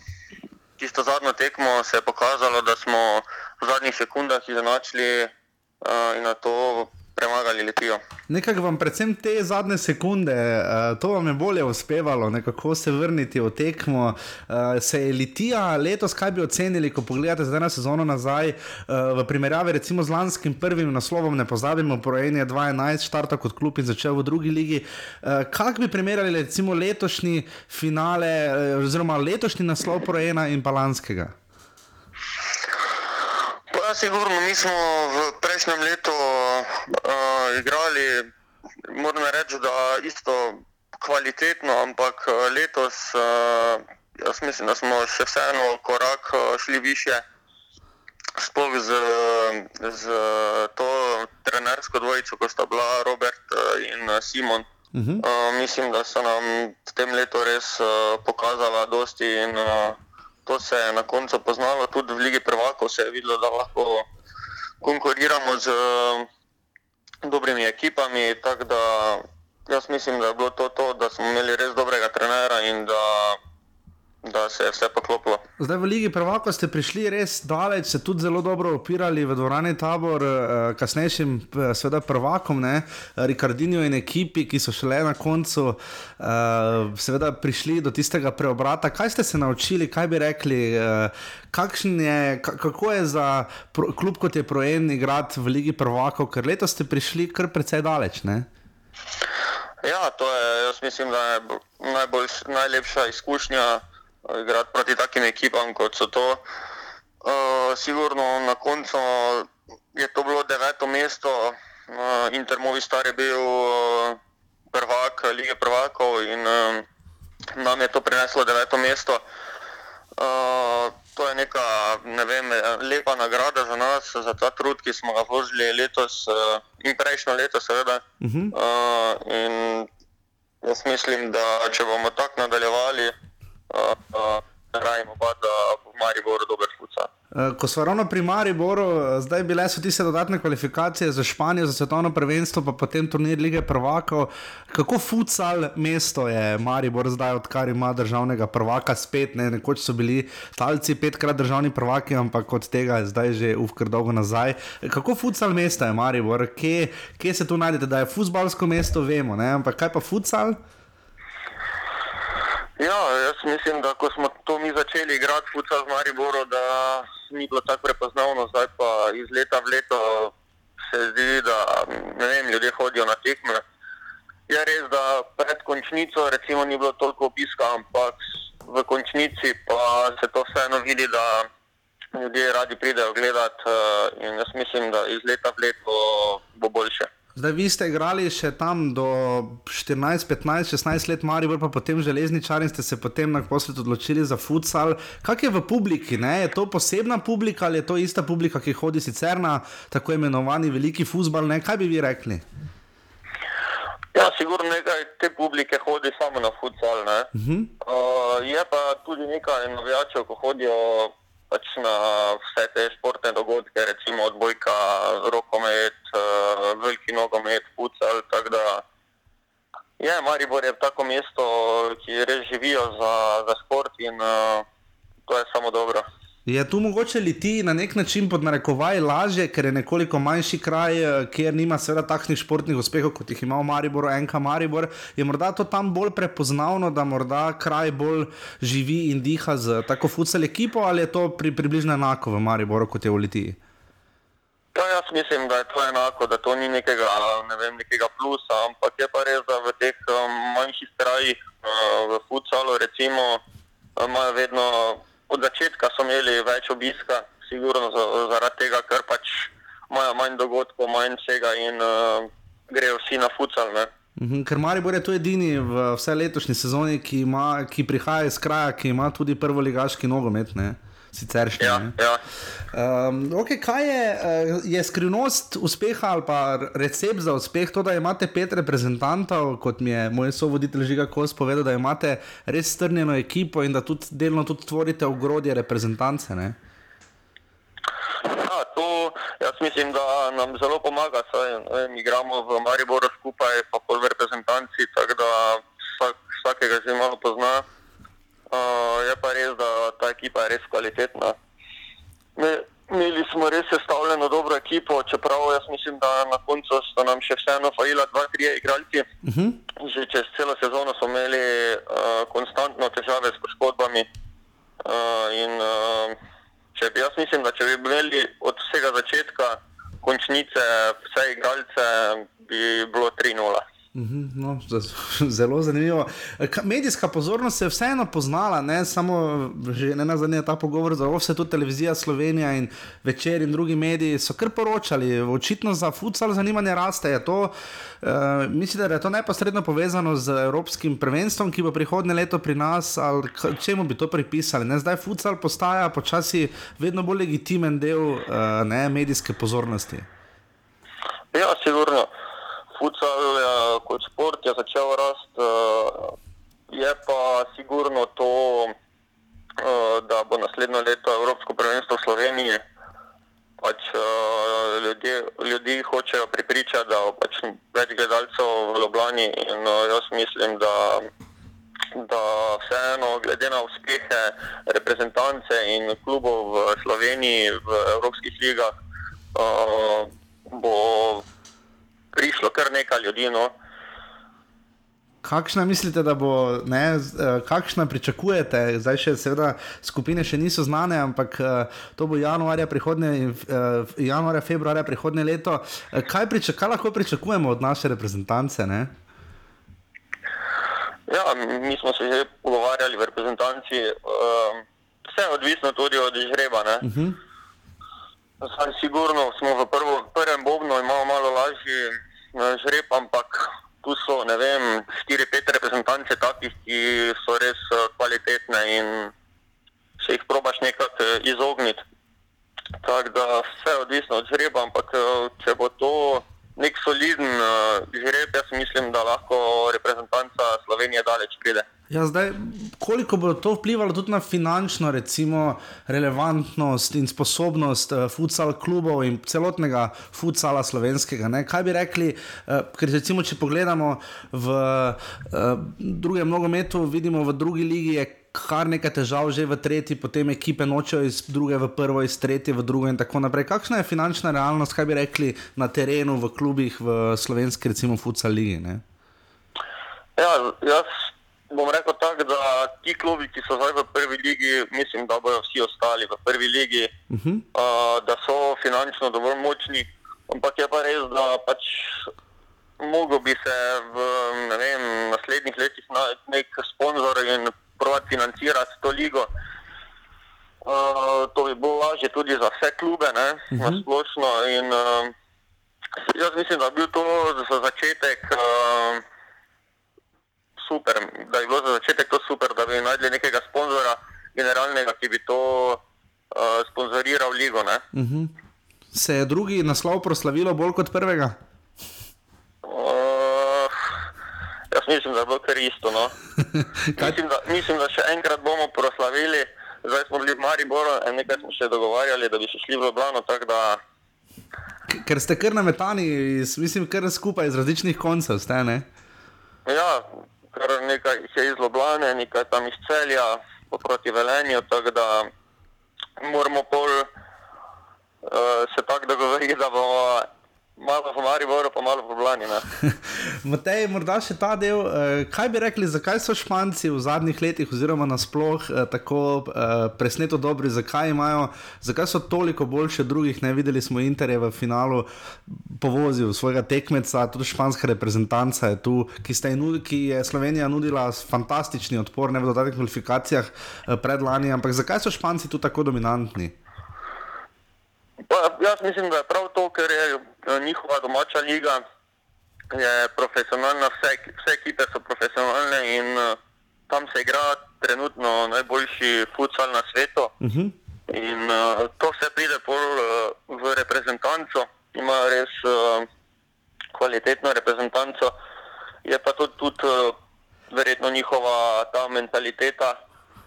tisto zadnjo tekmo se je pokazalo, da smo v zadnjih sekundah izenačili uh, in na to premagali Litijo. Nekako vam predvsem te zadnje sekunde, uh, to vam je bolje uspevalo, nekako se vrniti v tekmo. Uh, se je Litija letos, kaj bi ocenili, ko pogledate zdaj na sezono nazaj, uh, v primerjavi recimo z lanskim prvim naslovom, ne pozabimo, Projen je 2-11, štarta kot klub in začel v drugi ligi. Uh, Kak bi primerjali recimo letošnji finale, uh, oziroma letošnji naslov Projena in pa lanskega? Pa ja, sigurno, mi smo v prejšnjem letu uh, igrali, moram reči, da isto kvalitetno, ampak uh, letos uh, jaz mislim, da smo še vseeno korak uh, šli više. Sploh z, z to trenersko dvojico, ko sta bila Robert eh, in eh, Simon. Uh -huh. Uh, mislim, da so nam v tem letu res uh, pokazala dosti in uh, to se je na koncu poznalo. Tudi v Ligi prvakov se je videlo, da lahko konkuriramo z uh, dobrimi ekipami. Tako da jaz mislim, da je bilo to to, da smo imeli res dobrega trenera in da, da se je vse poklopilo. Zdaj v Ligi Prvako ste prišli res daleč, se tudi zelo dobro opirali v dvorani tabor, eh, kasnejšim, eh, seveda, prvakom, ne, Rikardinjo in ekipi, ki so šele na koncu, eh, seveda, prišli do tistega preobrata. Kaj ste se naučili, kaj bi rekli, eh, je, ka- kako je za pro, klub kot je Projen igrati v Ligi Prvakov, ker letos ste prišli kar precej daleč, ne? Ja, to je, jaz mislim, da je najbolj, najlepša izkušnja igrati proti takim ekipam, kot so to. Uh, sigurno na koncu je to bilo deveto mesto, uh, Inter Movistar je bil uh, prvak lige prvakov in uh, nam je to prineslo deveto mesto. Uh, to je neka ne vem, lepa nagrada za nas, za ta trud, ki smo ga vložili letos uh, in prejšnjo leto, seveda. Uh -huh. Uh, in jaz mislim, da če bomo tako nadaljevali, uh, uh, rajmo pa, da bo Maribor dober futsal. Uh, ko smo ravno pri Mariboru, uh, zdaj bile so tiste dodatne kvalifikacije za Španijo, za svetovno prvenstvo, pa potem turnir lige prvakov. Kako futsal mesto je Maribor zdaj, odkar ima državnega prvaka spet, ne? nekoč so bili talci petkrat državni prvaki, ampak od tega je zdaj že ufkar dolgo nazaj. Kako futsal mesto je Maribor, kje, kje se tu najdete, da je futbalsko mesto, vemo, ne? ampak kaj pa futsal? Ja, jaz mislim, da ko smo to mi začeli igrati futsal v Mariboru, da ni bilo tako prepoznavno, zdaj pa iz leta v leto se zdi, da vem, ljudje hodijo na tekme. Je res, da pred končnico recimo ni bilo toliko obiska, ampak v končnici pa se to vseeno vidi, da ljudje radi pridejo gledati eh, in jaz mislim, da iz leta v leto bo boljše. Zdaj, vi ste igrali še tam do 14, 15, 16 let, Marijo, pa potem železničar in ste se potem na posled odločili za futsal. Kak je v publiki? Ne? Je to posebna publika ali je to ista publika, ki hodi sicer na tako imenovani veliki futbal? Kaj bi vi rekli? Ja, sigurno nekaj te publike hodi samo na futsal. Uh -huh. uh, je pa tudi nekaj navijačev, ko hodijo pač na vse te športne dogodke, recimo odbojka, rokomet, uh, veliki nogomet, futsal. Je, Maribor je tako mesto, ki res živijo za, za šport in uh, to je samo dobro. Je tu mogoče liti na nek način pod narekovaj lažje, ker je nekoliko manjši kraj, eh, kjer nima seveda takšnih športnih uspehov, kot jih ima v Mariboru, enka Maribor. Je morda to tam bolj prepoznavno, da morda kraj bolj živi in diha z tako futsal ekipo, ali je to pri, približno enako v Mariboru, kot je v Litiji? Ja, jaz mislim, da je to enako, da to ni nekega, ne vem, nekega plusa, ampak je pa res, da v teh um, manjših krajih, uh, v futsalu, recimo, imajo vedno od začetka so imeli več obiska, sigurno zaradi tega, ker pač imajo manj dogodkov, manj vsega in uh, grejo vsi na futsal. Ne. Mhm, ker Maribor je to edini v vse letošnji sezoni, ki, ima, ki prihaja iz kraja, ki ima tudi prvo ligaški nogomet. Ne? Sicer še ja, ne. Ja. Um, okay, kaj je, uh, je skrivnost uspeha ali pa recept za uspeh, to, da imate pet reprezentantov, kot mi je moj sovoditelj Žiga Kos povedal, da imate res strnjeno ekipo in da tudi delno tudi tvorite ogrodje reprezentance? Ne? Ja, to jaz mislim, da nam zelo pomaga. Saj, vem, igramo v Mariboru skupaj, pa pol reprezentanci, tako da vsak, vsakega že malo pozna. Uh, je pa res, da ta ekipa je res kvalitetna. Imeli smo res sestavljeno dobro ekipo, čeprav jaz mislim, da na koncu so nam še vseeno fajila dva, tri igralci. Uh Mhm. -huh. Že čez celo sezono smo imeli uh, konstantno težave s poškodbami. Uh, in, uh, če bi, jaz mislim, da če bi imeli od vsega začetka končnice vse igralce, bi bilo 3-0. No, zelo zanimivo. Medijska pozornost se je vseeno poznala, ne samo že ne na zadnje ta pogovor, za vse tudi televizija Slovenija in večer in drugi mediji so kar poročali. Očitno za futsal zanimanje raste. To, uh, mislite, da je to neposredno povezano z Evropskim prvenstvom, ki bo prihodnje leto pri nas, ali čemu bi to pripisali? Ne? Zdaj futsal postaja počasi vedno bolj legitimen del uh, ne, medijske pozornosti. Ja, sigurno futsal je, kot šport je začel rasti, je pa sigurno to, da bo naslednjo leto Evropsko prvenstvo v Sloveniji. Pač, ljudje, ljudi hočejo pripričati, da bo pač več gledalcev v Ljubljani in jaz mislim, da, da vseeno, glede na uspehe reprezentance in klubov v Sloveniji, v evropskih ligah, bo prišlo kar nekaj ljudi. No. Kakšna mislite, da bo, ne, kakšna pričakujete? Zdaj še seveda skupine še niso znane, ampak to bo januarja, prihodnje, januarja februarja prihodnje leto. Kaj, pričak, kaj lahko pričakujemo od naše reprezentance? Ne? Ja, mi smo se že pogovarjali v reprezentanci. Vse je odvisno tudi od žreba. Uh -huh. Zdaj, sigurno smo v prvo, prvem bobnu imamo malo lažji žreb, ampak tu so, ne vem, 4-5 reprezentance takih, ki so res kvalitetne in se jih probaš nekako izogniti. Tako da vse je odvisno od žreba, ampak če bo to nek soliden žreb, jaz mislim, da lahko reprezentanca Slovenije Slovenije daleč pride. Ja, zdaj, koliko bo to vplivalo tudi na finančno recimo, relevantnost in sposobnost uh, futsal klubov in celotnega futsala slovenskega? Ne? Kaj bi rekli, uh, ker recimo, če pogledamo v uh, drugem nogometu, vidimo v drugi ligi je kar nekaj težav, že v tretji, potem ekipe nočejo iz druge v prvo, iz tretje v drugo in tako naprej. Kakšna je finančna realnost, kaj bi rekli na terenu, v klubih, v slovenski, recimo, futsal ligi? Ne? Ja, jaz bom rekel tako, da ti klubi, ki so zdaj v prvi ligi, mislim, da bodo vsi ostali v prvi ligi, uh -huh. uh, da so finančno dovolj močni. Ampak je pa res, da pač mogo bi se v ne vem, naslednjih letih najti nek sponzor in provat financirati to ligo. Uh, to bi bilo lažje tudi za vse klube, ne, uh -huh. na splošno. In, uh, jaz mislim, da bi bil to za začetek. Uh, super, da je bilo za začetek to super, da bi najdli nekega sponzora, generalnega, ki bi to uh, sponzoriral ligo. Uh mhm. -huh. Se je drugi naslov proslavilo bolj kot prvega? Uh, jaz mislim, da je bilo kar isto. No. mislim, da, mislim, da še enkrat bomo proslavili. Zdaj smo bili v Mariboru, nekaj smo še dogovarjali, da bi se šli v Ljubljano. Ker ste kar nametani, mislim, kar skupaj iz različnih koncev, ste ne? Ja, kar nekaj je iz Ljubljana, nekaj tam iz celja, proti Velenju, tako da moramo pol uh, se tako dogovoriti, da bomo malo v Mariboru, pa malo v Ljubljani. Matej, morda še ta del, uh, kaj bi rekli, zakaj so Španci v zadnjih letih, oziroma nasploh, uh, tako uh, presneto dobri, zakaj, imajo, zakaj so toliko boljši od drugih? Ne videli smo Interje v finalu, povozil svojega tekmeca, tudi španska reprezentanca je tu, ki, nud, ki je Slovenija nudila fantastični odpor, ne v dodatnih kvalifikacijah uh, predlani, ampak zakaj so Španci tu tako dominantni? Jaz mislim, da je prav to, ker je eh, njihova domača liga je profesionalna, vse, vse ekipe so profesionalne in uh, tam se igra trenutno najboljši futsal na svetu. Uh mhm. -huh. In uh, to vse pride pol uh, v reprezentanco, ima res uh, kvalitetno reprezentanco, je pa to tudi uh, verjetno njihova ta mentaliteta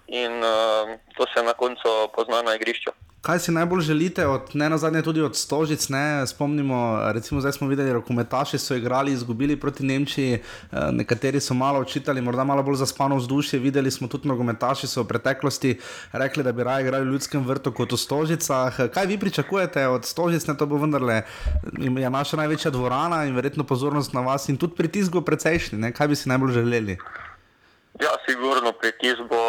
in uh, to se na koncu pozna na igrišču. Kaj si najbolj želite, od, ne na zadnje, tudi od Stožic? Ne? Spomnimo, recimo, zdaj smo videli, da so so igrali, izgubili proti Nemčiji, eh, nekateri so malo očitali, morda malo bolj zaspano vzdušje. Videli smo tudi, da so v preteklosti rekli, da bi raje igrali v ljudskem vrtu kot v Stožicah. Kaj vi pričakujete od Stožic? Ne, to bo vendarle je naša največja dvorana in verjetno pozornost na vas in tudi pritisk bo precejšnji. Kaj bi si najbolj želeli? Ja, sigurno pritisk bo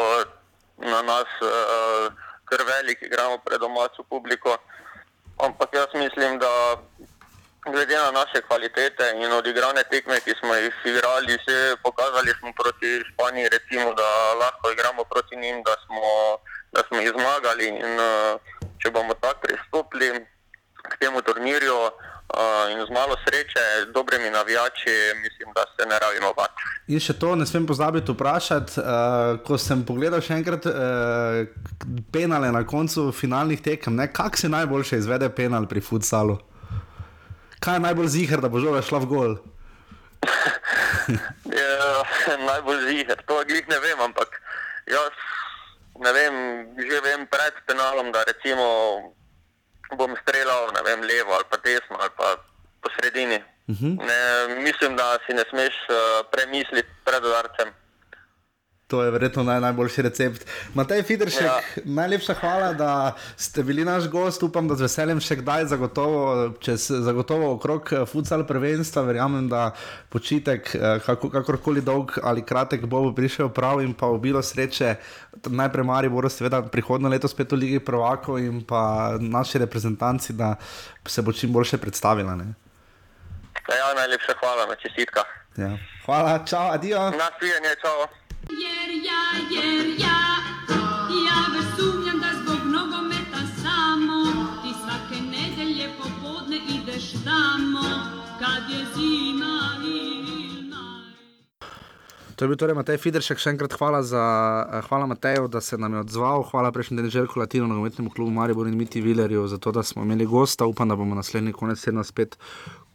na nas. Uh, kar velik, igramo pred domačo publiko. Ampak jaz mislim, da glede na naše kvalitete in odigrane tekme, ki smo jih igrali, se pokazali smo proti Španiji, recimo, da lahko igramo proti njim, da smo, da smo jih zmagali. In, uh, če bomo tako pristopili k temu turnirju, Uh, in z malo sreče, dobrimi navijači, mislim, da se ne rabimo bati. In še to ne smem pozabiti vprašati. Uh, ko sem pogledal še enkrat uh, penale na koncu finalnih tekem, kako se najboljše izvede penal pri futsalu? Kaj je najbolj zihar, da bo žoga šla v gol? ja, najbolj zihar, to jih ne vem, ampak jaz ne vem, že vem pred penalom, da recimo bom streljal vem, levo ali pa desno ali pa po sredini. Uh mhm. -huh. ne, mislim, da si ne smeš uh, premisliti pred udarcem. To je verjetno naj, najboljši recept. Matej Fidršek, ja. najlepša hvala, da ste bili naš gost. Upam, da z veseljem še kdaj, zagotovo, čez, zagotovo okrog eh, futsal prvenstva. Verjamem, da počitek, eh, kako, kakorkoli dolg ali kratek, bo prišel prav in pa obilo sreče. Najprej Mari bo seveda prihodno leto spet v Ligi Provako in pa naši reprezentanci, da se bo čim boljše predstavila. Ne? Ja, najlepša hvala na čestitkah. Ja. Hvala, čau, adijo. Nasvidenje, čau. Ja, ja, ja To je bil torej Matej Fideršek, še enkrat hvala, za, eh, hvala Mateju, da se nam je odzval. Hvala prejšnji dan Željko Latino, nogometnemu klubu Maribor in Miti Vilerju, za to, da smo imeli gosta. Upam, da bomo naslednji konec tedna spet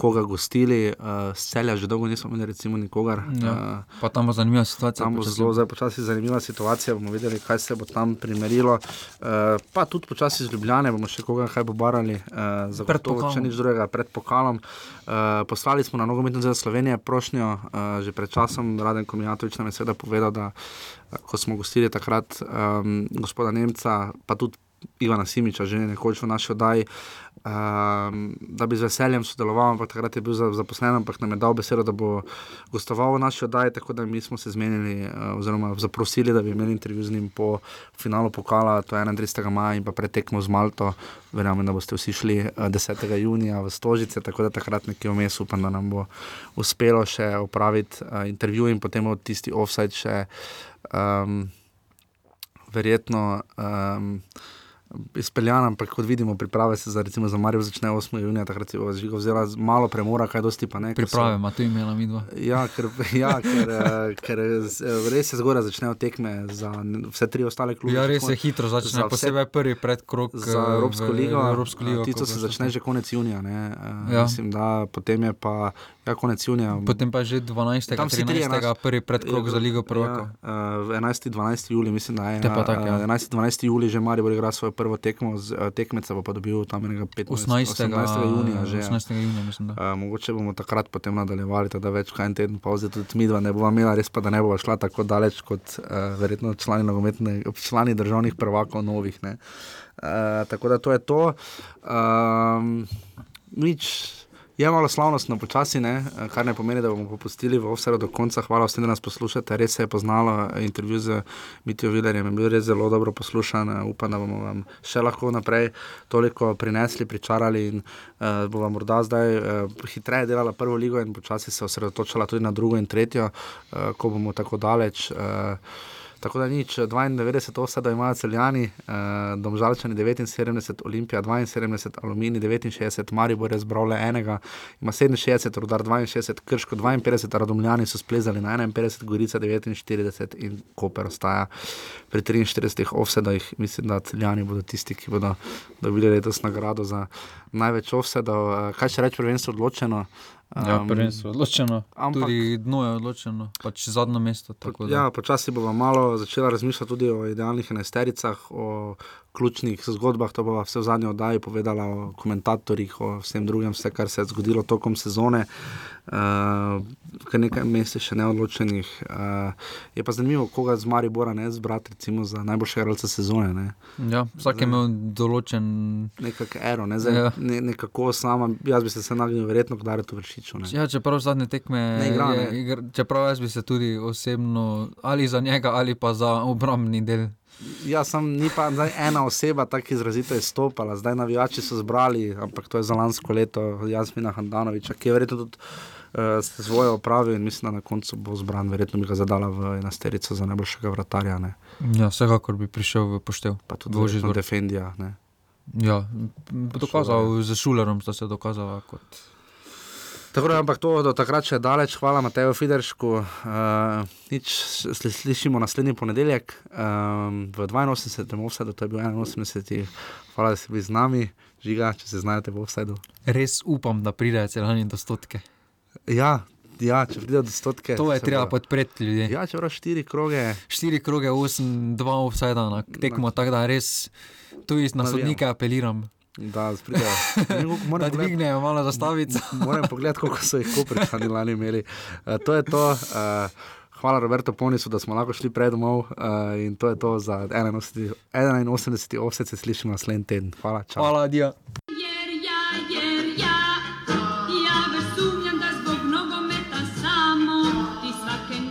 koga gostili, uh, celja že dolgo nismo imeli, recimo, nikogar. Ja. Uh, Pa tam bo zanimiva situacija. Tam bo počasi. zelo zdaj počasi zanimiva situacija, bomo videli, kaj se bo tam primerilo. Uh, pa tudi počasi z Ljubljane bomo še koga kaj pobarali, uh, za Pred gotovo, če nič drugega, pred pokalom. Uh, poslali smo na nogometno zveze Slovenije prošnjo uh, že pred časom, Raden Komijatovič nam je seveda povedal, da uh, ko smo gostili takrat um, gospoda Nemca, pa tudi Ivana Simiča, že nekoč v naši oddaji. Um, da bi z veseljem sodeloval, ampak takrat je bil za- zaposlen, ampak nam je dal besedo, da bo gostoval v naši oddaji, tako da mi smo se zmenili, uh, oziroma zaprosili, da bi imeli intervju z njim po finalu pokala, to je 31. maja in pa pretekmo z Malto. Verjamem, da boste vsi šli uh, 10. junija v Stožice, tako da takrat nekje vmes upam, da nam bo uspelo še opraviti uh, intervju in potem od tisti offside še um, verjetno. Um, Izpeljan, ampak kot vidimo, priprave se za, recimo, za Marijo začne 8. junija, takrat je žiga vzela z malo premora, kaj dosti pa ne. Priprave ima tu imela midva. Ja, ker, ja, ker, eh, ker z- eh, res se zgoraj začnejo tekme za vse tri ostale klube. Ja, res se hitro Za začne, vse- posebej prvi predkrok za eh, Evropsko ligo. Evropsko ligo. Tisto ko se bo začne že konec junija. Ne? Ja. Mislim, da potem je pa ja, konec junija. Potem pa že 12. Tam trije 13. enač- prvi predkrok za Ligo prvakov. Ja, uh, 11. 12. juli, mislim, da je. Tako, ja. uh, 11. 12. juli že Maribor igra svojo prvo tekmo, z, uh, tekmeca pa, pa dobil tam enega 15. 18. 18. junija že. ja. 18. junija, mislim, da. Uh, mogoče bomo takrat potem nadaljevali, da več kot en teden pauze, tudi midva ne bova imela, res pa da ne bova šla tako daleč kot uh, verjetno člani, nogometne- člani državnih prvakov novih. ne. Uh, tako da to je to. Um, nič. Je malo slavnostno počasi, ne? eh, kar ne pomeni, da bomo popustili v vse do konca. Hvala vsem, da nas poslušate. Res se je poznalo eh, intervju z Mitijo Vilerjem, je bil res zelo dobro poslušan. eh, Upam, da bomo vam še lahko naprej toliko prinesli, pričarali in uh, bo vam morda zdaj uh, hitreje delala prvo ligo in počasi se osredotočala tudi na drugo in tretjo, uh, ko bomo tako daleč. Uh, Tako da nič, 92 osada imajo celjani, eh, domžalčani 79, Olimpija 72, Alumini 69, Maribor je zbral le enega, ima 67, Rudar 62, Krško 52, Radomljani so splezali na 51, Gorica 49 in Koper ostaja pri 43 offsedajih. Mislim, da celjani bodo tisti, ki bodo dobili letos nagrado za največ offsedov. Eh, kaj še reči, prvenstvo odločeno? Ja, Um, prvenstvo je odločeno, ampak- tudi dno je odločeno, pač zadnje mesto. Ja, počasi bomo malo začela razmišljati tudi o idealnih enajstericah, o ključnih zgodbah. To bo vse v zadnji oddaji povedala o komentatorjih, o vsem drugem, vse, kar se je zgodilo tokom sezone. Uh, kar nekaj mest je še neodločenih. Uh, je pa zanimivo, koga z Maribora ne zbrati, recimo za najboljšega igralca sezone. Ne? Ja, vsak je imel določen. Nekako ero, ne? Zdaj, Ja. ne, nekako sama, jaz bi se se nagnil verjetno k Daretu Vršiču. Ne? Ja, čeprav zadnje tekme, Ne igra, je, ne. igr, čeprav jaz bi se tudi osebno ali za njega ali pa za obrambni del. Ja, sem ni pa zdaj ena oseba tako izrazito izstopala, zdaj navijači so zbrali, ampak to je za lansko leto Jasmina Handanoviča, ki je verjetno tudi uh, svoje opravil in mislim, da na koncu bo zbran, verjetno bi ga zadala v enasterico za najboljšega vratarja. Ne. Ja, vsekakor bi prišel v poštev. Pa tudi zbor. Defendija. Ja, dokazal, z Šulerom sta se dokazala kot. Tako da, ampak to do takrat še daleč, hvala Mateju Fideršku. Uh, nič sli, slišimo naslednji ponedeljek um, v 82. offsetu, to je bil 81. Hvala, da ste bili z nami, žiga, če se znajdete v offsetu. Res upam, da pridejo celani do stotke. Ja, ja, če pride do stotke. To je treba bo- podpreti ljudi. Ja, če prav štiri kroge. Štiri kroge, osem, dva offsajda na tekmo, tako da res tu iz na sodnike apeliram. Da, koliko Da dvignejo malo zastavico. Moram pogledati, koliko so jih koprčani lani imeli. Uh, to je to. Uh, hvala Roberto Ponisu, da smo lahko šli pred domov uh, in to je to za 81. 81. offset, se slišimo naslednji teden. Hvala, čau. Hvala, Dio.